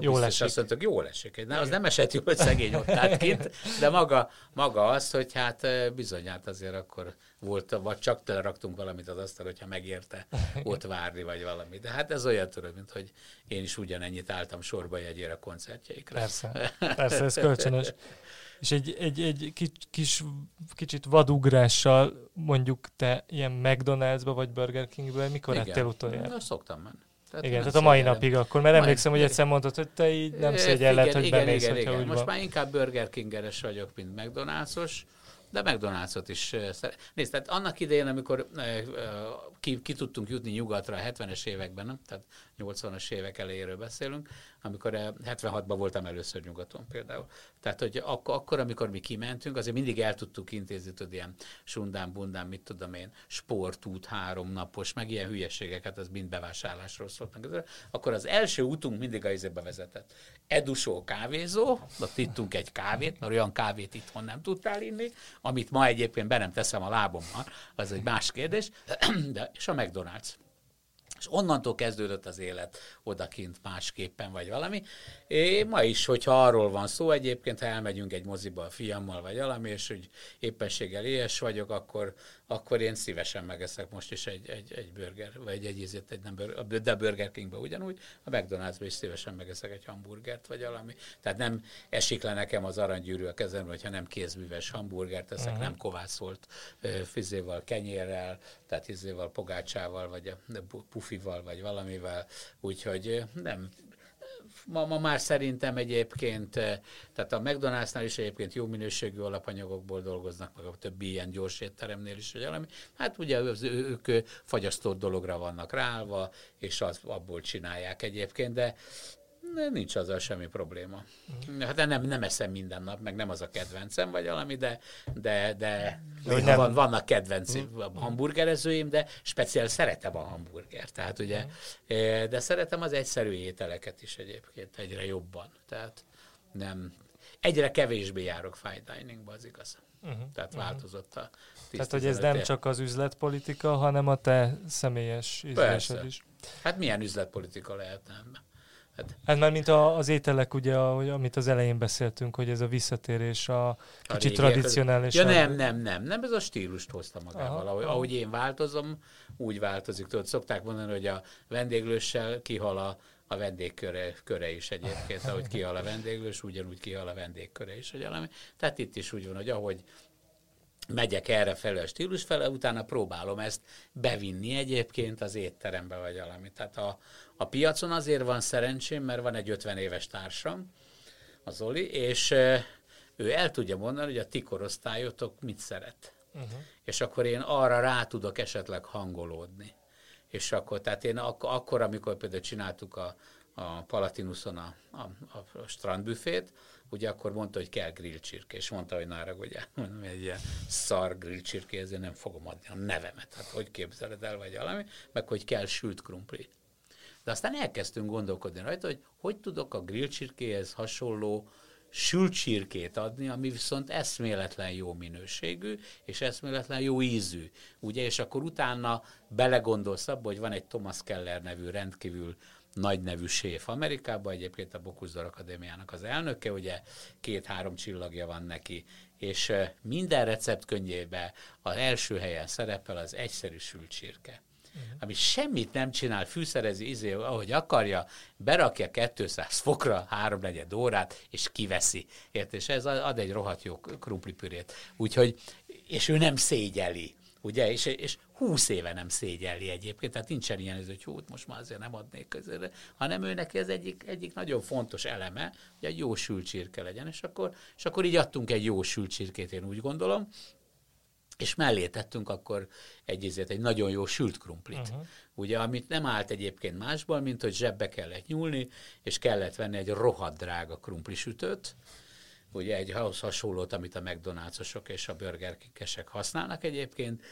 jól esik. Azt mondtuk, jól esik. Na, az nem esett jól, hogy szegény ott állt kint, de maga, maga az, hogy hát bizonyát azért akkor volt, vagy csak raktunk valamit az asztal, hogyha megérte ott várni, vagy valami. De hát ez olyan tudod, mint hogy én is ugyanennyit álltam sorba jegyére a koncertjeikre. Persze, persze, ez kölcsönös. És egy, egy, egy kis, kicsit vadugrással mondjuk te ilyen McDonald'sba vagy Burger Kingbe, mikor Igen. ettél utoljára? Na, szoktam menni. Tehát igen, tehát a mai napig akkor, mert emlékszem, hogy egyszer mondtad, hogy te így nem szégyelled, hogy igen, bemész, igen, igen. Most van. már inkább Burger Kingeres vagyok, mint McDonald'sos, de McDonald's-ot is Nézd, tehát annak idején, amikor ki, ki tudtunk jutni nyugatra a 70-es években, nem? tehát 80-as évek elejéről beszélünk, amikor 76-ban eh, voltam először nyugaton például. Tehát, hogy ak- akkor, amikor mi kimentünk, azért mindig el tudtuk intézni, tudod, ilyen sundán, bundán, mit tudom én, sportút, három napos, meg ilyen hülyeségeket, az mind bevásárlásról szóltak. Akkor az első útunk mindig a izébe vezetett. Edusó kávézó, ott ittunk egy kávét, mert olyan kávét itthon nem tudtál inni, amit ma egyébként be nem teszem a lábommal, az egy más kérdés, de, és a McDonald's. És onnantól kezdődött az élet odakint másképpen, vagy valami. É, ma is, hogyha arról van szó, egyébként, ha elmegyünk egy moziba a fiammal, vagy valami, és hogy éppenséggel éhes vagyok, akkor, akkor én szívesen megeszek most is egy, egy, egy burger, vagy egy ízét, egy nem burger, de Burger Kingbe ugyanúgy, a McDonald'sba is szívesen megeszek egy hamburgert, vagy valami. Tehát nem esik le nekem az aranygyűrű a kezembe, hogyha nem kézműves hamburgert eszek, uh-huh. nem kovászolt fizéval, kenyérrel, tehát izéval, pogácsával, vagy a pufival, vagy valamivel, úgyhogy nem, ma, ma már szerintem egyébként, eh, tehát a McDonald'snál is egyébként jó minőségű alapanyagokból dolgoznak, meg a többi ilyen gyors étteremnél is, vagy valami. Hát ugye az, ők fagyasztott dologra vannak ráállva, és az, abból csinálják egyébként, de nincs azzal semmi probléma. Uh-huh. Hát nem, nem eszem minden nap, meg nem az a kedvencem, vagy valami, de, de, de nem. Van, vannak kedvenc uh-huh. hamburgerezőim, de speciál szeretem a hamburger. Tehát ugye, uh-huh. de szeretem az egyszerű ételeket is egyébként egyre jobban. Tehát nem, egyre kevésbé járok fine diningba, az igaz. Uh-huh. Tehát változott a Tehát, hogy ez nem csak az üzletpolitika, hanem a te személyes ízlésed is. Hát milyen üzletpolitika lehetne? Hát, hát már mint a, az ételek, ugye, amit az elején beszéltünk, hogy ez a visszatérés a, a kicsit tradicionális. Ja nem, nem, nem, nem, ez a stílust hozta magával. Ahogy, ahogy én változom, úgy változik. Tudod, szokták mondani, hogy a vendéglőssel kihal a, a vendégköre köre is egyébként, ahogy kihal a vendéglős, ugyanúgy kihal a vendégköre is, hogy valami. Tehát itt is úgy van, hogy ahogy megyek erre felé a stílus fele, utána próbálom ezt bevinni egyébként az étterembe, vagy valami. Tehát a, a piacon azért van szerencsém, mert van egy 50 éves társam, az Oli, és ő el tudja mondani, hogy a ti korosztályotok mit szeret. Uh-huh. És akkor én arra rá tudok esetleg hangolódni. És akkor, tehát én ak- akkor, amikor például csináltuk a, a Palatinuson a, a, a strandbüfét, ugye akkor mondta, hogy kell grillcsirke, és mondta, hogy nára, ugye, mondom, egy ilyen szar grillcsirke, ezért nem fogom adni a nevemet. Hát hogy képzeled el, vagy valami, meg hogy kell sült krumpli. De aztán elkezdtünk gondolkodni rajta, hogy hogy tudok a grillcsirkéhez hasonló sült csirkét adni, ami viszont eszméletlen jó minőségű, és eszméletlen jó ízű. Ugye, és akkor utána belegondolsz abba, hogy van egy Thomas Keller nevű rendkívül nagy nevű séf Amerikában, egyébként a Bokuzdor Akadémiának az elnöke, ugye két-három csillagja van neki, és minden recept könyvébe az első helyen szerepel az egyszerű sült csirke uh-huh. ami semmit nem csinál, fűszerezi, izé, ahogy akarja, berakja 200 fokra háromnegyed órát, és kiveszi. Ért? És ez ad egy rohadt jó krumplipürét. Úgyhogy, és ő nem szégyeli ugye, és, és húsz éve nem szégyelli egyébként, tehát nincsen ilyen, hogy hú, most már azért nem adnék közére, hanem ő neki ez egyik, egyik nagyon fontos eleme, hogy egy jó sült csirke legyen, és akkor, és akkor így adtunk egy jó sült csirkét, én úgy gondolom, és mellé tettünk akkor egy, ezért, egy nagyon jó sült krumplit. Uh-huh. Ugye, amit nem állt egyébként másból, mint hogy zsebbe kellett nyúlni, és kellett venni egy rohadt drága krumplisütőt, ugye egy ahhoz hasonlót, amit a McDonald'sosok és a burgerkikesek használnak egyébként,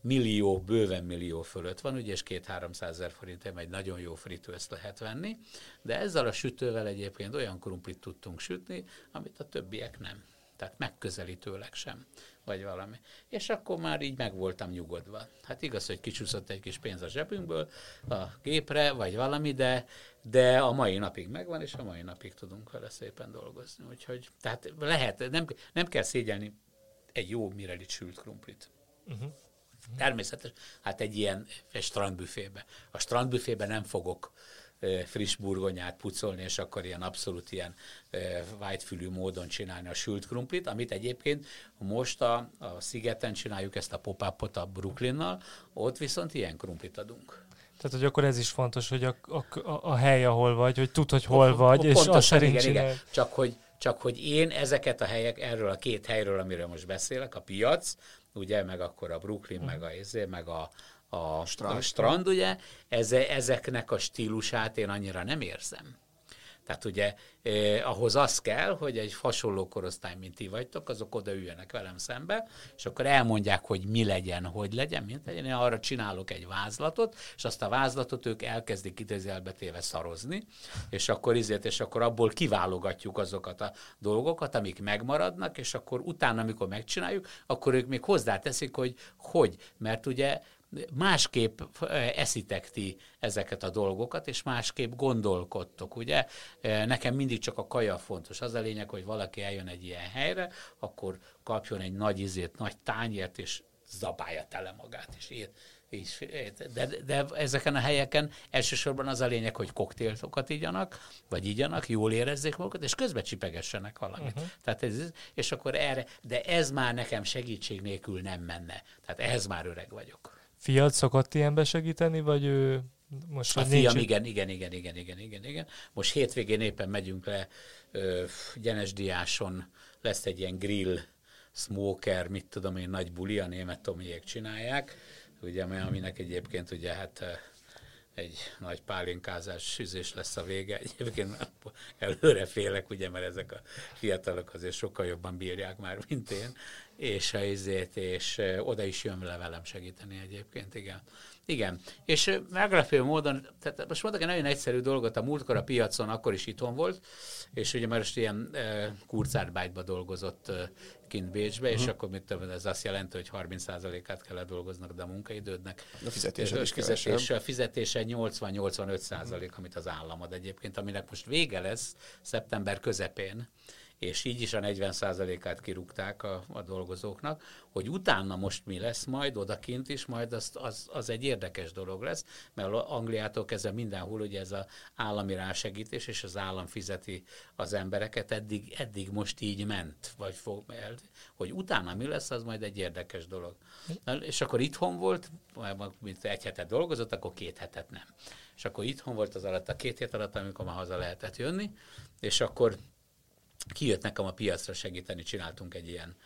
millió, bőven millió fölött van, ugye, és két 300 ezer forintért egy nagyon jó fritőzt lehet venni, de ezzel a sütővel egyébként olyan krumplit tudtunk sütni, amit a többiek nem. Tehát megközelítőleg sem vagy valami. És akkor már így meg voltam nyugodva. Hát igaz, hogy kicsúszott egy kis pénz a zsebünkből a gépre, vagy valami, de, de a mai napig megvan, és a mai napig tudunk vele szépen dolgozni. Úgyhogy, tehát lehet, nem, nem kell szégyelni egy jó mirelit sült krumplit. Uh-huh. Természetes, hát egy ilyen egy strandbüfébe. A strandbüfébe nem fogok friss burgonyát pucolni, és akkor ilyen abszolút ilyen whitefülű módon csinálni a sült krumplit, amit egyébként most a, a szigeten csináljuk ezt a pop a Brooklynnal, ott viszont ilyen krumplit adunk. Tehát, hogy akkor ez is fontos, hogy a, a, a hely, ahol vagy, hogy tud, hogy hol o, vagy, o, és azt szerint igen, igen. Csak hogy, csak hogy én ezeket a helyek, erről a két helyről, amiről most beszélek, a piac, ugye, meg akkor a Brooklyn, hmm. meg a, izé, meg a, a strand, a strand ugye, eze, ezeknek a stílusát én annyira nem érzem. Tehát ugye eh, ahhoz az kell, hogy egy hasonló korosztály, mint ti vagytok, azok oda üljenek velem szembe, és akkor elmondják, hogy mi legyen, hogy legyen, mint legyen. Én arra csinálok egy vázlatot, és azt a vázlatot ők elkezdik idézelbetéve szarozni, és akkor izért, és akkor abból kiválogatjuk azokat a dolgokat, amik megmaradnak, és akkor utána, amikor megcsináljuk, akkor ők még hozzáteszik, hogy hogy, mert ugye másképp eszitek ti ezeket a dolgokat, és másképp gondolkodtok, ugye? Nekem mindig csak a kaja fontos. Az a lényeg, hogy valaki eljön egy ilyen helyre, akkor kapjon egy nagy izét, nagy tányért, és zabálja tele magát, és ér, és, de, de ezeken a helyeken elsősorban az a lényeg, hogy koktélokat igyanak, vagy igyanak, jól érezzék magukat, és közben csipegessenek valamit. Uh-huh. Tehát ez, és akkor erre, de ez már nekem segítség nélkül nem menne. Tehát ehhez már öreg vagyok. Fiat szokott ilyenbe segíteni, vagy ő most a fiam, nincs... igen, igen, igen, igen, igen, igen, igen. Most hétvégén éppen megyünk le ö, Gyenesdiáson, lesz egy ilyen grill, smoker, mit tudom én, nagy buli, a német tomiék csinálják, ugye, aminek egyébként ugye hát egy nagy pálinkázás üzés lesz a vége. Egyébként előre félek, ugye, mert ezek a fiatalok azért sokkal jobban bírják már, mint én, és a izét, és oda is jön le velem segíteni egyébként, igen. Igen, és meglepő módon, tehát most mondok egy nagyon egyszerű dolgot, a múltkor a piacon akkor is itthon volt, és ugye már most ilyen e, kurzárbájtba dolgozott e, kint Bécsbe, uh-huh. és mhm. akkor mit tudom, ez azt jelenti, hogy 30%-át kell dolgoznak, de a munkaidődnek. A fizetése is fizetés, A fizetése 80-85%, uh-huh. amit az állam ad egyébként, aminek most vége lesz szeptember közepén és így is a 40%-át kirúgták a, a dolgozóknak, hogy utána most mi lesz majd odakint is, majd az, az, az egy érdekes dolog lesz, mert Angliától kezdve mindenhol ugye ez az állami rásegítés, és az állam fizeti az embereket, eddig, eddig most így ment, vagy fog, hogy utána mi lesz, az majd egy érdekes dolog. Na, és akkor itthon volt, mint egy hetet dolgozott, akkor két hetet nem. És akkor itthon volt az alatt a két hét alatt, amikor már haza lehetett jönni, és akkor kijött nekem a piacra segíteni, csináltunk egy ilyen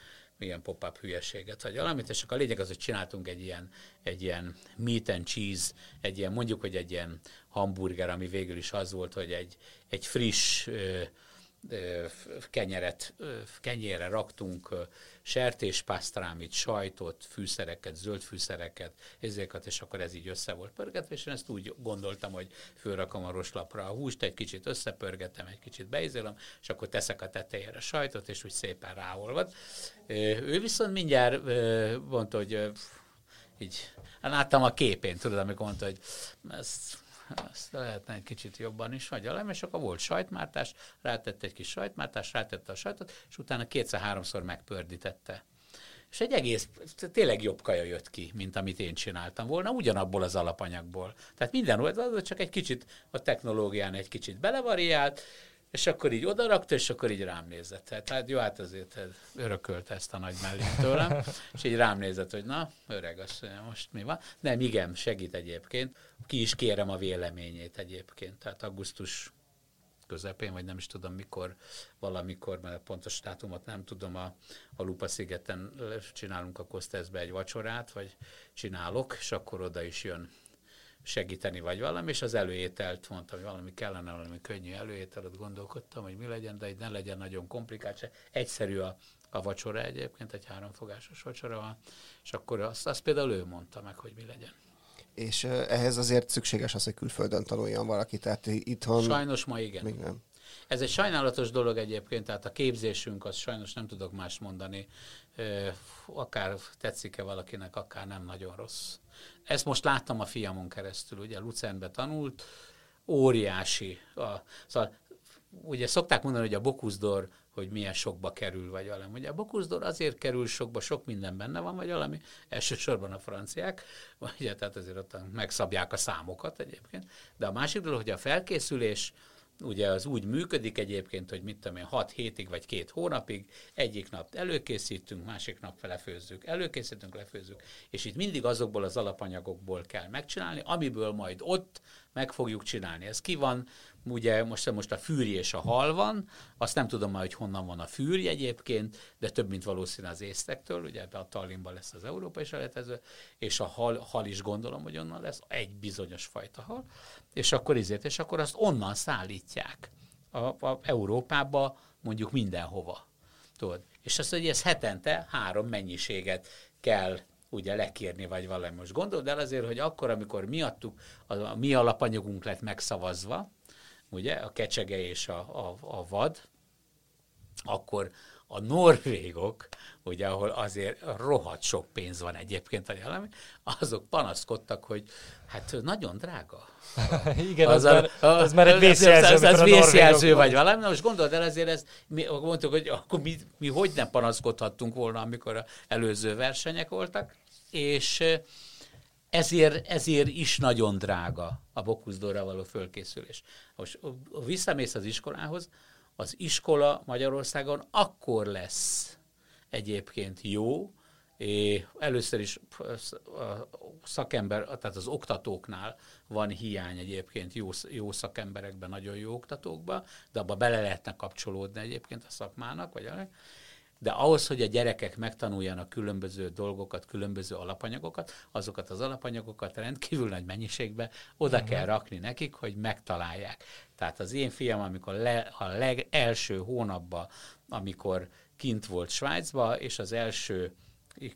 ilyen pop-up hülyeséget, vagy valamit, és akkor a lényeg az, hogy csináltunk egy ilyen, egy ilyen meat and cheese, egy ilyen, mondjuk, hogy egy ilyen hamburger, ami végül is az volt, hogy egy, egy friss kenyeret, kenyére raktunk sertéspásztrámit, sajtot, fűszereket, zöld fűszereket, ezeket, és akkor ez így össze volt pörgetve, és én ezt úgy gondoltam, hogy fölrakom a roslapra a húst, egy kicsit összepörgetem, egy kicsit beizélem, és akkor teszek a tetejére sajtot, és úgy szépen ráolvad. Ő viszont mindjárt mondta, hogy így, láttam a képén, tudod, amikor mondta, hogy ezt azt lehetne egy kicsit jobban is hagyja és akkor volt sajtmártás, rátette egy kis sajtmártás, rátette a sajtot, és utána kétszer-háromszor megpördítette. És egy egész, tényleg jobb kaja jött ki, mint amit én csináltam volna, ugyanabból az alapanyagból. Tehát minden volt, csak egy kicsit a technológián egy kicsit belevariált, és akkor így odarakta, és akkor így rám nézett. Tehát hát jó, hát azért hát örökölte ezt a nagy mellét tőlem, és így rám nézett, hogy na, öreg, azt most mi van. Nem, igen, segít egyébként. Ki is kérem a véleményét egyébként. Tehát augusztus közepén, vagy nem is tudom mikor, valamikor, mert a pontos dátumot nem tudom, a, a Lupa szigeten csinálunk a Kosteszbe egy vacsorát, vagy csinálok, és akkor oda is jön segíteni, vagy valami, és az előételt mondtam, hogy valami kellene, valami könnyű előételt, gondolkodtam, hogy mi legyen, de ne legyen nagyon komplikált, se. egyszerű a, a vacsora egyébként, egy háromfogásos vacsora van, és akkor azt, azt például ő mondta meg, hogy mi legyen. És ehhez azért szükséges az, hogy külföldön tanuljon valaki, tehát itthon... Sajnos ma igen. Még nem. Ez egy sajnálatos dolog egyébként, tehát a képzésünk, az sajnos nem tudok más mondani, akár tetszik-e valakinek, akár nem nagyon rossz. Ezt most láttam a fiamon keresztül, ugye Lucernbe tanult, óriási. A, szóval ugye szokták mondani, hogy a bokuszdor, hogy milyen sokba kerül, vagy valami. Ugye a bokuszdor azért kerül sokba, sok minden benne van, vagy valami, elsősorban a franciák, ugye, tehát azért ott megszabják a számokat egyébként. De a másik dolog, hogy a felkészülés, ugye az úgy működik egyébként, hogy mit tudom én, 6 hétig vagy két hónapig, egyik nap előkészítünk, másik nap lefőzzük, előkészítünk, lefőzzük, és itt mindig azokból az alapanyagokból kell megcsinálni, amiből majd ott meg fogjuk csinálni. Ez ki van, ugye most, most a fűri és a hal van, azt nem tudom már, hogy honnan van a fűri egyébként, de több, mint valószínű az észtektől, ugye a Tallinnban lesz az európai selejtező, és a hal, hal is gondolom, hogy onnan lesz, egy bizonyos fajta hal, és akkor izért, és akkor azt onnan szállítják a, a Európába, mondjuk mindenhova. Tudod? És azt, hogy ez hetente három mennyiséget kell ugye lekérni, vagy valami. Most gondold el azért, hogy akkor, amikor miattuk, a, a mi alapanyagunk lett megszavazva, ugye, a kecsege és a, a, a vad, akkor a norvégok, ugye, ahol azért rohadt sok pénz van egyébként, vagy valami, azok panaszkodtak, hogy hát nagyon drága. Igen, az, az, már, az már egy vészjelző, az, az, vészjelző vagy valami. Na most gondold el, ezért ez, mi mondtuk, hogy akkor mi, mi hogy nem panaszkodhattunk volna, amikor a előző versenyek voltak, és ezért, ezért is nagyon drága a Bokuszdóra való fölkészülés. Most visszamész az iskolához, az iskola Magyarországon akkor lesz egyébként jó, és először is a szakember, tehát az oktatóknál van hiány egyébként jó, jó szakemberekben, nagyon jó oktatókban, de abba bele lehetne kapcsolódni egyébként a szakmának, vagy de ahhoz, hogy a gyerekek megtanuljanak különböző dolgokat, különböző alapanyagokat, azokat az alapanyagokat rendkívül nagy mennyiségbe oda uh-huh. kell rakni nekik, hogy megtalálják. Tehát az én fiam, amikor le, a legelső hónapban, amikor kint volt Svájcba, és az első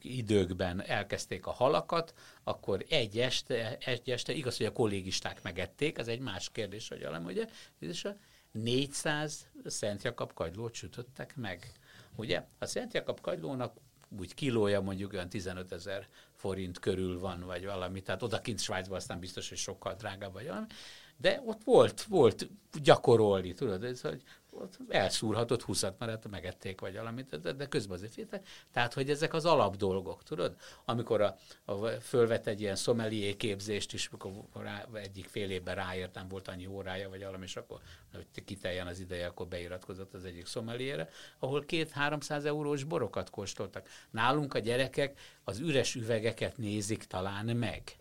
időkben elkezdték a halakat, akkor egy este, egy este igaz, hogy a kollégisták megették, ez egy más kérdés, hogy alem, ugye, és 400 Szent Jakab kagylót sütöttek meg. Ugye? A Szent Jakab kagylónak úgy kilója mondjuk olyan 15 ezer forint körül van, vagy valami, tehát odakint Svájcban aztán biztos, hogy sokkal drágább, vagy valami, de ott volt, volt gyakorolni, tudod, ez, hogy ott elszúrhatott húszat, mert hát megették, vagy valamit, de, de közben azért féltek. Tehát, hogy ezek az alapdolgok, tudod? Amikor a, a fölvett egy ilyen szomelié képzést is, akkor rá, egyik fél évben ráértem, volt annyi órája, vagy valami, és akkor, hogy kiteljen az ideje, akkor beiratkozott az egyik szomeliére, ahol két-háromszáz eurós borokat kóstoltak. Nálunk a gyerekek az üres üvegeket nézik talán meg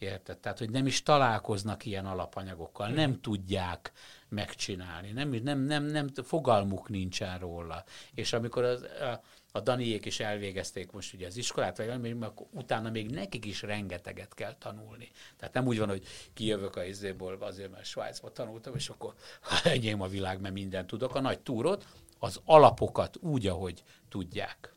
Érted? Tehát, hogy nem is találkoznak ilyen alapanyagokkal, nem tudják megcsinálni, nem, nem, nem, nem, fogalmuk nincsen róla. És amikor az, a, a Daniék is elvégezték most ugye az iskolát, vagy valami, akkor utána még nekik is rengeteget kell tanulni. Tehát nem úgy van, hogy kijövök a izéból azért, mert Svájcba tanultam, és akkor enyém a világ, mert mindent tudok. A nagy túrot, az alapokat úgy, ahogy tudják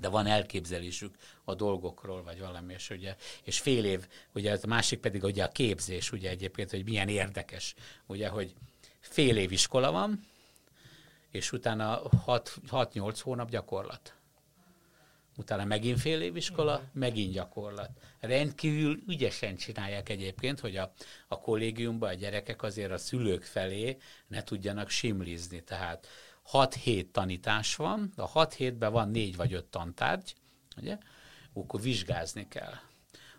de van elképzelésük a dolgokról, vagy valami, és, ugye, és fél év, ugye a másik pedig ugye a képzés, ugye egyébként, hogy milyen érdekes, ugye, hogy fél év iskola van, és utána 6-8 hónap gyakorlat. Utána megint fél év iskola, megint gyakorlat. Rendkívül ügyesen csinálják egyébként, hogy a, a kollégiumban a gyerekek azért a szülők felé ne tudjanak simlizni. Tehát 6 hét tanítás van, a 6 hétben van 4 vagy 5 tantárgy, ugye? akkor vizsgázni kell.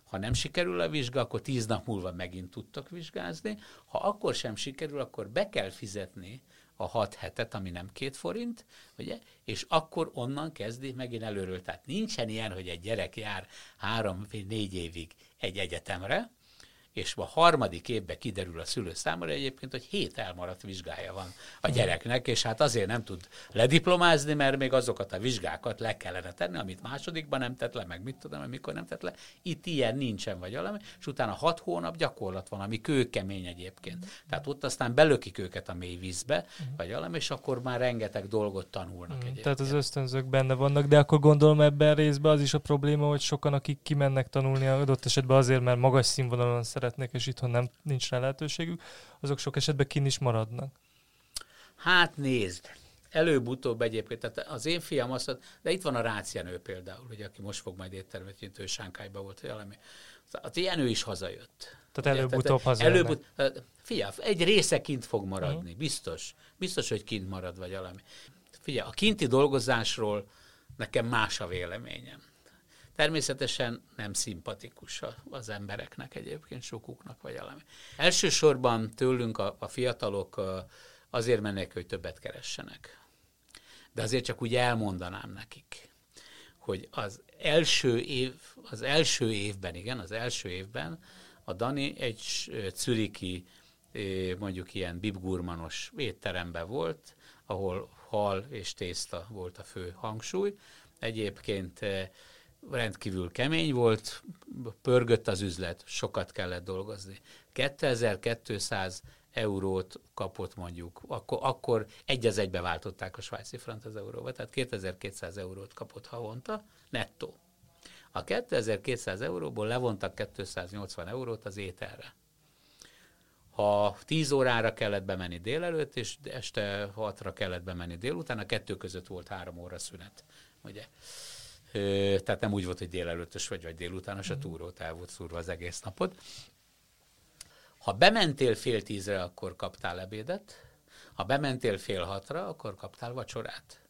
Ha nem sikerül a vizsga, akkor 10 nap múlva megint tudtok vizsgázni. Ha akkor sem sikerül, akkor be kell fizetni a 6 hetet, ami nem két forint, ugye? és akkor onnan kezdi megint előről. Tehát nincsen ilyen, hogy egy gyerek jár három vagy négy évig egy egyetemre, és a harmadik évben kiderül a szülő számára egyébként, hogy hét elmaradt vizsgája van a gyereknek, és hát azért nem tud lediplomázni, mert még azokat a vizsgákat le kellene tenni, amit másodikban nem tett le, meg mit tudom, mikor nem tett le. Itt ilyen nincsen, vagy valami, és utána hat hónap gyakorlat van, ami kőkemény egyébként. Tehát ott aztán belökik őket a mély vízbe, vagy valami, és akkor már rengeteg dolgot tanulnak egyébként. Tehát az ösztönzők benne vannak, de akkor gondolom ebben részben az is a probléma, hogy sokan, akik kimennek tanulni adott esetben azért, mert magas színvonalon szeretnék, és itthon nem nincs rá lehetőségük, azok sok esetben kin is maradnak. Hát nézd, előbb-utóbb egyébként, tehát az én fiam azt mondta, de itt van a Rácianő például, hogy aki most fog majd éttermet nyitni, ő Sánkályba volt, valami. Az ilyen ő is hazajött. Tehát előbb-utóbb hazajönnek. Előbb, figyelj, egy része kint fog maradni, uh-huh. biztos. Biztos, hogy kint marad, vagy valami. Figyelj, a kinti dolgozásról nekem más a véleményem. Természetesen nem szimpatikus az embereknek egyébként, sokuknak vagy valami. Elsősorban tőlünk a, a fiatalok azért mennek, hogy többet keressenek. De azért csak úgy elmondanám nekik, hogy az első év, az első évben, igen, az első évben a Dani egy czüriki, mondjuk ilyen bibgurmanos étteremben volt, ahol hal és tészta volt a fő hangsúly. Egyébként rendkívül kemény volt, pörgött az üzlet, sokat kellett dolgozni. 2200 eurót kapott mondjuk, akkor, akkor egy az egybe váltották a svájci frant az euróba, tehát 2200 eurót kapott havonta, nettó. A 2200 euróból levontak 280 eurót az ételre. Ha 10 órára kellett bemenni délelőtt, és este 6-ra kellett bemenni délután, a kettő között volt három óra szünet. Ugye? Tehát nem úgy volt, hogy délelőttös vagy, vagy délutános, a mhm. túrót el volt szúrva az egész napot. Ha bementél fél tízre, akkor kaptál ebédet, ha bementél fél hatra, akkor kaptál vacsorát.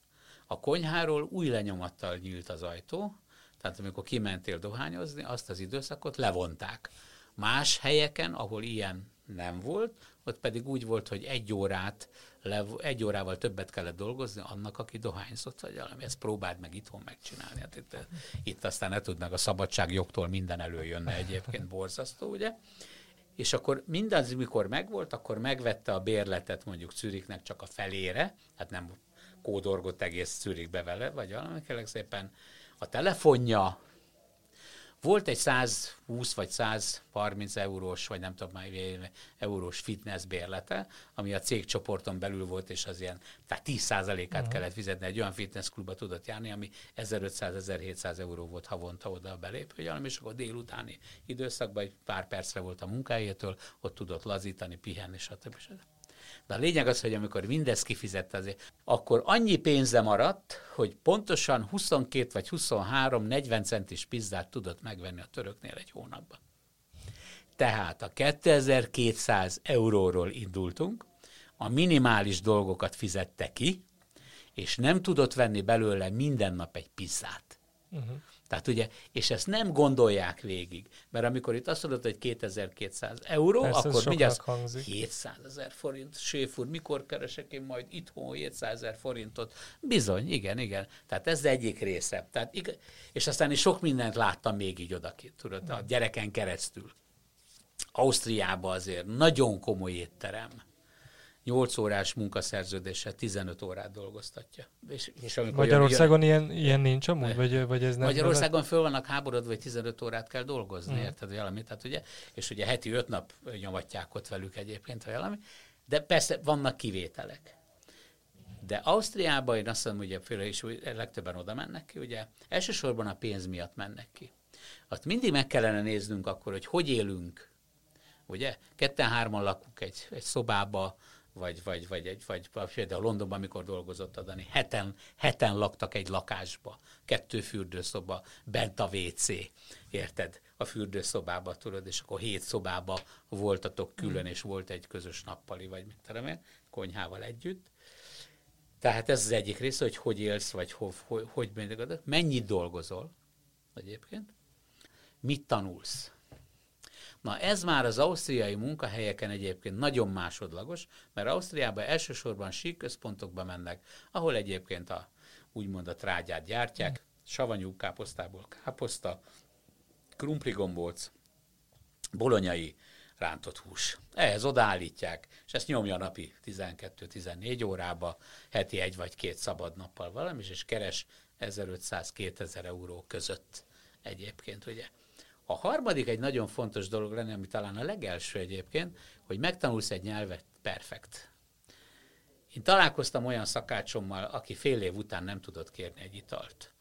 A konyháról új lenyomattal nyílt az ajtó, tehát amikor kimentél dohányozni, azt az időszakot levonták. Más helyeken, ahol ilyen nem volt, ott pedig úgy volt, hogy egy órát le, egy órával többet kellett dolgozni annak, aki dohányzott, vagy valami. Ezt próbáld meg itthon megcsinálni. Hát itt, itt aztán ne tud meg a szabadságjogtól minden előjönne egyébként borzasztó, ugye? És akkor mindaz, mikor megvolt, akkor megvette a bérletet mondjuk Zürichnek csak a felére, hát nem kódorgott egész Zürichbe vele, vagy valami, szépen a telefonja, volt egy 120 vagy 130 eurós, vagy nem tudom már eurós fitness bérlete, ami a cégcsoporton belül volt, és az ilyen, tehát 10%-át uh-huh. kellett fizetni, egy olyan fitness klubba tudott járni, ami 1500-1700 euró volt havonta oda a belépő, és akkor délutáni időszakban egy pár percre volt a munkájától, ott tudott lazítani, pihenni, stb. stb. De a lényeg az, hogy amikor mindezt kifizette azért, akkor annyi pénze maradt, hogy pontosan 22 vagy 23 40 centis pizzát tudott megvenni a töröknél egy hónapban. Tehát a 2200 euróról indultunk, a minimális dolgokat fizette ki, és nem tudott venni belőle minden nap egy pizzát. Uh-huh. Tehát ugye, és ezt nem gondolják végig, mert amikor itt azt mondod, hogy 2200 euró, Persze, akkor mindjárt soknak hangzik. 700 ezer forint, séfúr, mikor keresek én majd itthon 700 ezer forintot? Bizony, igen, igen. Tehát ez egyik része. Tehát, ig- és aztán is sok mindent láttam még így odakint, tudod, a gyereken keresztül. Ausztriában azért nagyon komoly étterem. 8 órás munkaszerződéssel 15 órát dolgoztatja. És, és amikor Magyarországon ilyen, ilyen nincs amúgy? Vagy, vagy ez nem Magyarországon föl vannak háborodva, hogy 15 órát kell dolgozni, Mm. érted, vagy valami, tehát ugye, és ugye heti 5 nap nyomatják ott velük egyébként, vagy valami, de persze vannak kivételek. De Ausztriában én azt mondom, ugye főleg is legtöbben oda mennek ki, ugye elsősorban a pénz miatt mennek ki. Azt mindig meg kellene néznünk akkor, hogy hogy élünk, ugye? Ketten-hárman lakunk egy, egy szobába, vagy, vagy, vagy, egy, vagy például Londonban, amikor dolgozott a Dani, heten, heten laktak egy lakásba, kettő fürdőszoba, bent a WC, érted? A fürdőszobába, tudod, és akkor hét szobába voltatok külön, és volt egy közös nappali, vagy mit tudom én, konyhával együtt. Tehát ez az egyik része, hogy hogy élsz, vagy hogy, hogy, hogy mennyit dolgozol egyébként, mit tanulsz. Na ez már az ausztriai munkahelyeken egyébként nagyon másodlagos, mert Ausztriában elsősorban síkközpontokba mennek, ahol egyébként a, úgymond a trágyát gyártják, savanyú káposztából káposzta, krumpligombóc, bolonyai rántott hús. Ehhez odaállítják, és ezt nyomja napi 12-14 órába, heti egy vagy két szabad nappal valami, és keres 1500-2000 euró között egyébként, ugye. A harmadik egy nagyon fontos dolog lenne, ami talán a legelső egyébként, hogy megtanulsz egy nyelvet perfekt. Én találkoztam olyan szakácsommal, aki fél év után nem tudott kérni egy italt.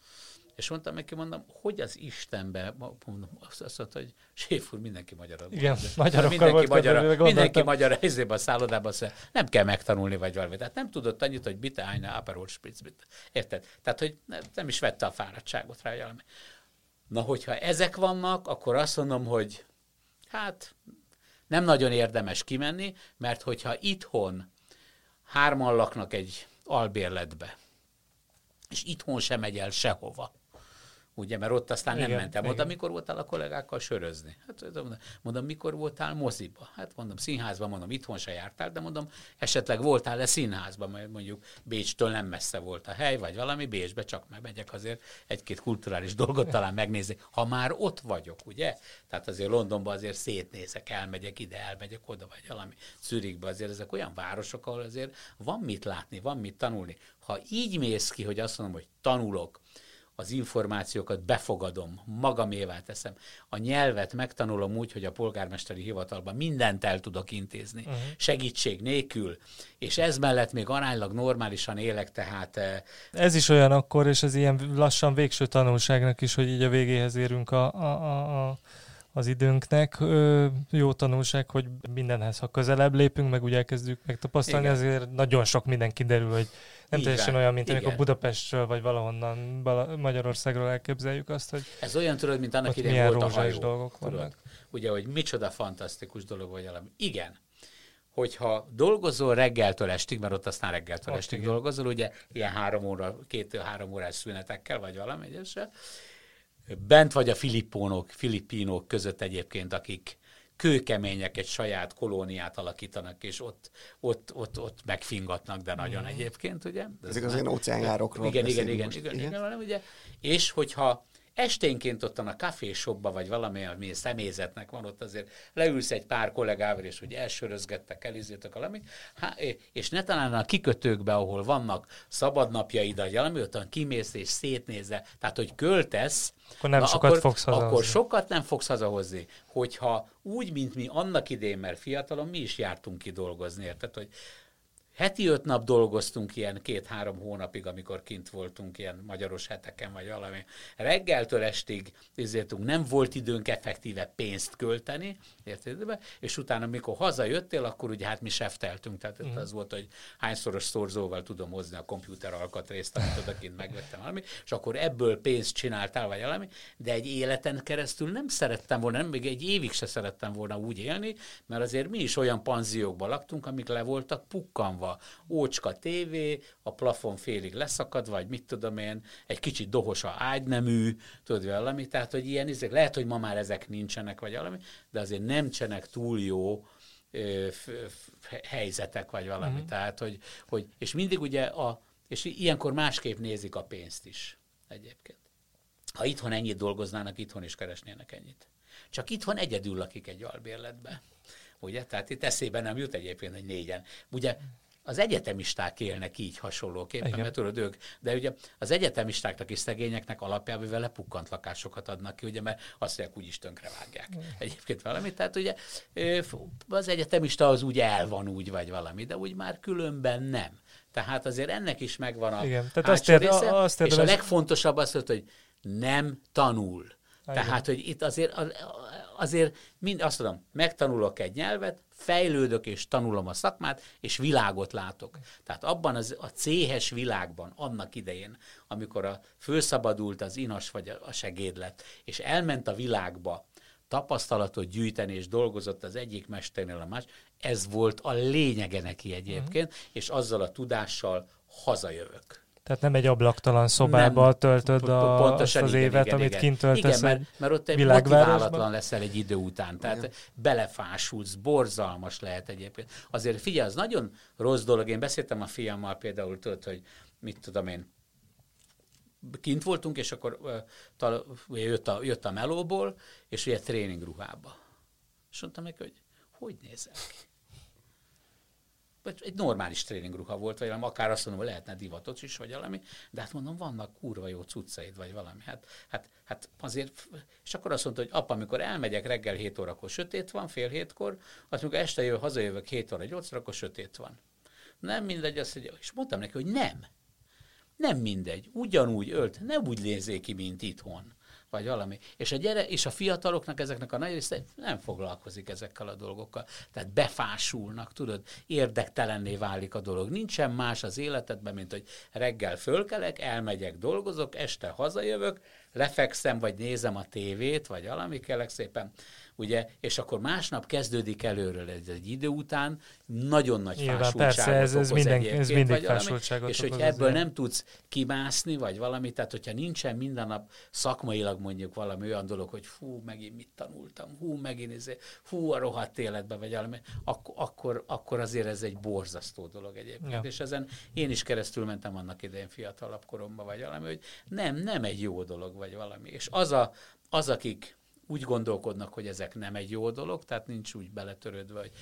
És mondtam neki, mondom, hogy az Istenbe, mondom, azt mondta, hogy séf úr, mindenki magyar. Igen, magyarokkal mindenki magyar, mindenki magyar helyzében a szállodában, mondja, nem kell megtanulni, vagy valami. Tehát nem tudott annyit, hogy bitte eine Aperol Spritz, bitte. Érted? Tehát, hogy nem, is vette a fáradtságot rá, valami. Na, hogyha ezek vannak, akkor azt mondom, hogy hát nem nagyon érdemes kimenni, mert hogyha itthon hárman laknak egy albérletbe, és itthon sem megy el sehova, ugye, mert ott aztán nem Igen, mentem igen. oda, mikor voltál a kollégákkal sörözni? Hát mondom, mikor voltál moziba? Hát mondom, színházban, mondom, itthon se jártál, de mondom, esetleg voltál-e színházban, mert mondjuk Bécstől nem messze volt a hely, vagy valami, Bécsbe csak megmegyek azért egy-két kulturális dolgot talán megnézni, ha már ott vagyok, ugye? Tehát azért Londonban azért szétnézek, elmegyek ide, elmegyek oda, vagy valami. Zürichbe azért ezek olyan városok, ahol azért van mit látni, van mit tanulni. Ha így mész ki, hogy azt mondom, hogy tanulok, az információkat befogadom, magamévá teszem, a nyelvet megtanulom úgy, hogy a polgármesteri hivatalban mindent el tudok intézni, uh-huh. segítség nélkül, és ez mellett még aránylag normálisan élek, tehát eh, Ez is olyan akkor, és ez ilyen lassan végső tanulságnak is, hogy így a végéhez érünk a, a, a, a, az időnknek. Ö, jó tanulság, hogy mindenhez, ha közelebb lépünk, meg úgy elkezdjük megtapasztalni, Igen. azért nagyon sok minden kiderül, hogy nem Így teljesen van. olyan, mint amikor Igen. Budapestről vagy valahonnan Bala- Magyarországról elképzeljük azt, hogy ez olyan, tudod, mint annak idején milyen volt a hajó. dolgok tudod? vannak. Ugye, hogy micsoda fantasztikus dolog vagy valami. Igen, hogyha dolgozol reggeltől estig, mert ott aztán reggeltől Ott estig igen. dolgozol, ugye ilyen három óra, két-három órás szünetekkel, vagy valami egyesre, bent vagy a filippónok, filippínok között egyébként, akik kőkemények egy saját kolóniát alakítanak, és ott, ott, ott, ott megfingatnak, de nagyon egyébként, ugye? De Ezek ez az ilyen óceánjárokról igen, igen, igen, igen, Igen. igen, igen, ugye? És hogyha esténként ottan a kaféshopba, vagy valami, ami személyzetnek van ott azért, leülsz egy pár kollégával, és hogy elsörözgettek, elizéltek valami, há, és ne talán a kikötőkbe, ahol vannak szabadnapjaid, vagy valami, ottan kimész és szétnézel, tehát hogy költesz, Akkor nem sokat fogsz Akkor hazahozni. sokat nem fogsz hazahozni. Hogyha úgy, mint mi annak idén, mert fiatalon mi is jártunk ki dolgozni, érted, hogy heti öt nap dolgoztunk ilyen két-három hónapig, amikor kint voltunk ilyen magyaros heteken, vagy valami. Reggeltől estig izéltünk, nem volt időnk effektíve pénzt költeni, érted? És utána, mikor hazajöttél, akkor ugye hát mi sefteltünk, tehát mm. az volt, hogy hányszoros szorzóval tudom hozni a komputer alkatrészt, amit odakint megvettem valami, és akkor ebből pénzt csináltál, vagy valami, de egy életen keresztül nem szerettem volna, nem, még egy évig se szerettem volna úgy élni, mert azért mi is olyan panziókban laktunk, amik le voltak pukkanva. Ócska tévé, a plafon félig leszakad, vagy mit tudom én, egy kicsit dohos a ágynemű, tudod valami, tehát hogy ilyen izék, lehet, hogy ma már ezek nincsenek, vagy valami, de azért nem csenek túl jó ö, f, f, helyzetek, vagy valami. Uh-huh. Tehát, hogy, hogy, és mindig ugye a, és ilyenkor másképp nézik a pénzt is egyébként. Ha itthon ennyit dolgoznának, itthon is keresnének ennyit. Csak itthon egyedül lakik egy albérletbe. Ugye? Tehát itt eszébe nem jut egyébként, hogy négyen. Ugye az egyetemisták élnek így hasonlóképpen, Igen. mert tudod ők, de ugye az egyetemistáknak és szegényeknek alapjában vele pukkant lakásokat adnak ki, ugye, mert azt mondják, úgyis tönkre vágják egyébként valamit. Tehát ugye az egyetemista az úgy el van úgy, vagy valami, de úgy már különben nem. Tehát azért ennek is megvan a Igen. Tehát azt ér, része, azt és a legfontosabb az, hogy nem tanul. Igen. Tehát, hogy itt azért, azért mind azt mondom, megtanulok egy nyelvet, fejlődök és tanulom a szakmát, és világot látok. Tehát abban az, a céhes világban, annak idején, amikor a fölszabadult az inas vagy a segédlet, és elment a világba tapasztalatot gyűjteni, és dolgozott az egyik mesternél a más, ez volt a lényege neki egyébként, uh-huh. és azzal a tudással hazajövök. Tehát nem egy ablaktalan szobába nem, töltöd a, pontosan, az igen, évet, igen, amit igen. kint töltesz igen, mert, mert ott egy motiválatlan leszel egy idő után. Tehát igen. belefásulsz, borzalmas lehet egyébként. Azért figyelj, az nagyon rossz dolog. Én beszéltem a fiammal például, tudod, hogy mit tudom én, kint voltunk, és akkor tal, jött, a, jött a melóból, és ugye tréningruhába. És mondtam neki, hogy hogy nézel ki? Egy normális tréningruha volt, vagy valami, akár azt mondom, hogy lehetne divatot is, vagy valami, de hát mondom, vannak kurva jó cuccaid, vagy valami. Hát, hát, hát azért, és akkor azt mondta, hogy apa, amikor elmegyek reggel 7 órakor sötét van, fél hétkor, azt amikor este jövő, hazajövök 7 óra, 8 órakor sötét van. Nem mindegy, azt mondja, és mondtam neki, hogy nem. Nem mindegy, ugyanúgy ölt, nem úgy nézzék ki, mint itthon vagy valami. És a, gyere, és a fiataloknak ezeknek a nagy része nem foglalkozik ezekkel a dolgokkal. Tehát befásulnak, tudod, érdektelenné válik a dolog. Nincsen más az életedben, mint hogy reggel fölkelek, elmegyek, dolgozok, este hazajövök, lefekszem, vagy nézem a tévét, vagy valami, kellek szépen ugye, és akkor másnap kezdődik előről ez egy idő után, nagyon nagy Nyilván, fásultságot persze, ez, ez, minden, ez mindig fásultságot És hogyha ebből azért. nem tudsz kimászni, vagy valami, tehát hogyha nincsen minden nap szakmailag mondjuk valami olyan dolog, hogy fú, megint mit tanultam, hú, megint ez, hú, a rohadt életbe, vagy valami, ak- akkor, akkor azért ez egy borzasztó dolog egyébként. Ja. És ezen én is keresztül mentem annak idején fiatalabb koromban, vagy valami, hogy nem, nem egy jó dolog, vagy valami. És az, a, az akik úgy gondolkodnak, hogy ezek nem egy jó dolog, tehát nincs úgy beletörődve, hogy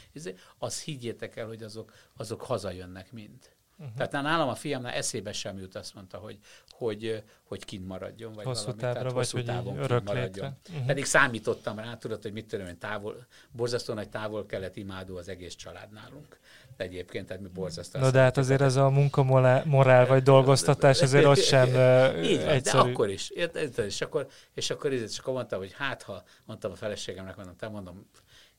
az higgyétek el, hogy azok, azok hazajönnek mind. Uh-huh. Tehát nálam a fiamnál eszébe sem jut, azt mondta, hogy, hogy, hogy kint maradjon, vagy hosszú valami. Távra, tehát vagy hosszú távon kint maradjon. Uh-huh. Pedig számítottam rá, tudod, hogy mit tudom én, távol, borzasztó nagy távol kelet imádó az egész család nálunk. Egyébként, tehát mi borzasztó. Na de hát azért ez a munkamorál vagy dolgoztatás azért ott sem Így van, egyszerű. de akkor is. És akkor, és akkor, és akkor mondtam, hogy hát ha, mondtam a feleségemnek, mondom, te mondom,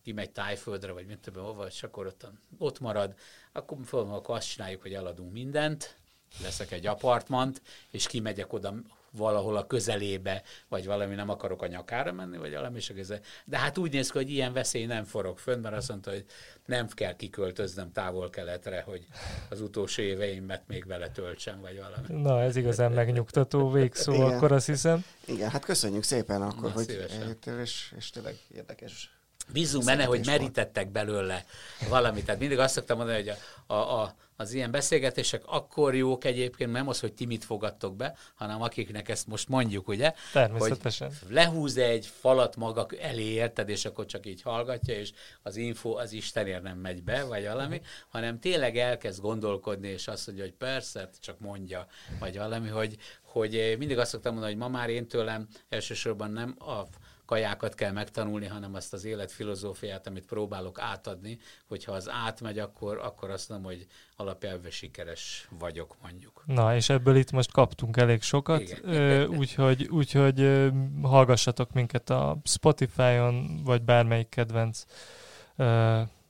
kimegy tájföldre, vagy mit tudom, hova, és akkor ott, ott marad, akkor, akkor azt csináljuk, hogy eladunk mindent, leszek egy apartmant, és kimegyek oda valahol a közelébe, vagy valami nem akarok a nyakára menni, vagy valami, és ez. De hát úgy néz ki, hogy ilyen veszély nem forog fönn, mert azt mondta, hogy nem kell kiköltöznem távol-keletre, hogy az utolsó éveimet még vele töltsem, vagy valami. Na, ez igazán megnyugtató végszó, Igen. akkor azt hiszem. Igen, hát köszönjük szépen akkor, Na, hogy eljöttél, és, és tényleg érdekes Bízunk benne, hogy merítettek belőle valamit. Tehát mindig azt szoktam mondani, hogy a, a, a, az ilyen beszélgetések akkor jók egyébként, nem az, hogy ti mit fogadtok be, hanem akiknek ezt most mondjuk, ugye? Természetesen. Hogy lehúz egy falat maga elé, érted, és akkor csak így hallgatja, és az info az Istenért nem megy be, vagy valami, uh-huh. hanem tényleg elkezd gondolkodni, és azt mondja, hogy persze, csak mondja, vagy valami, hogy, hogy mindig azt szoktam mondani, hogy ma már én tőlem elsősorban nem a kajákat kell megtanulni, hanem azt az életfilozófiát, amit próbálok átadni, hogyha az átmegy, akkor, akkor azt mondom, hogy alapjelve sikeres vagyok, mondjuk. Na, és ebből itt most kaptunk elég sokat, úgyhogy úgy, hogy hallgassatok minket a Spotify-on, vagy bármelyik kedvenc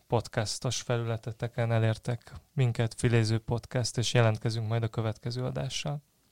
podcastos felületeteken elértek minket, Filéző Podcast, és jelentkezünk majd a következő adással.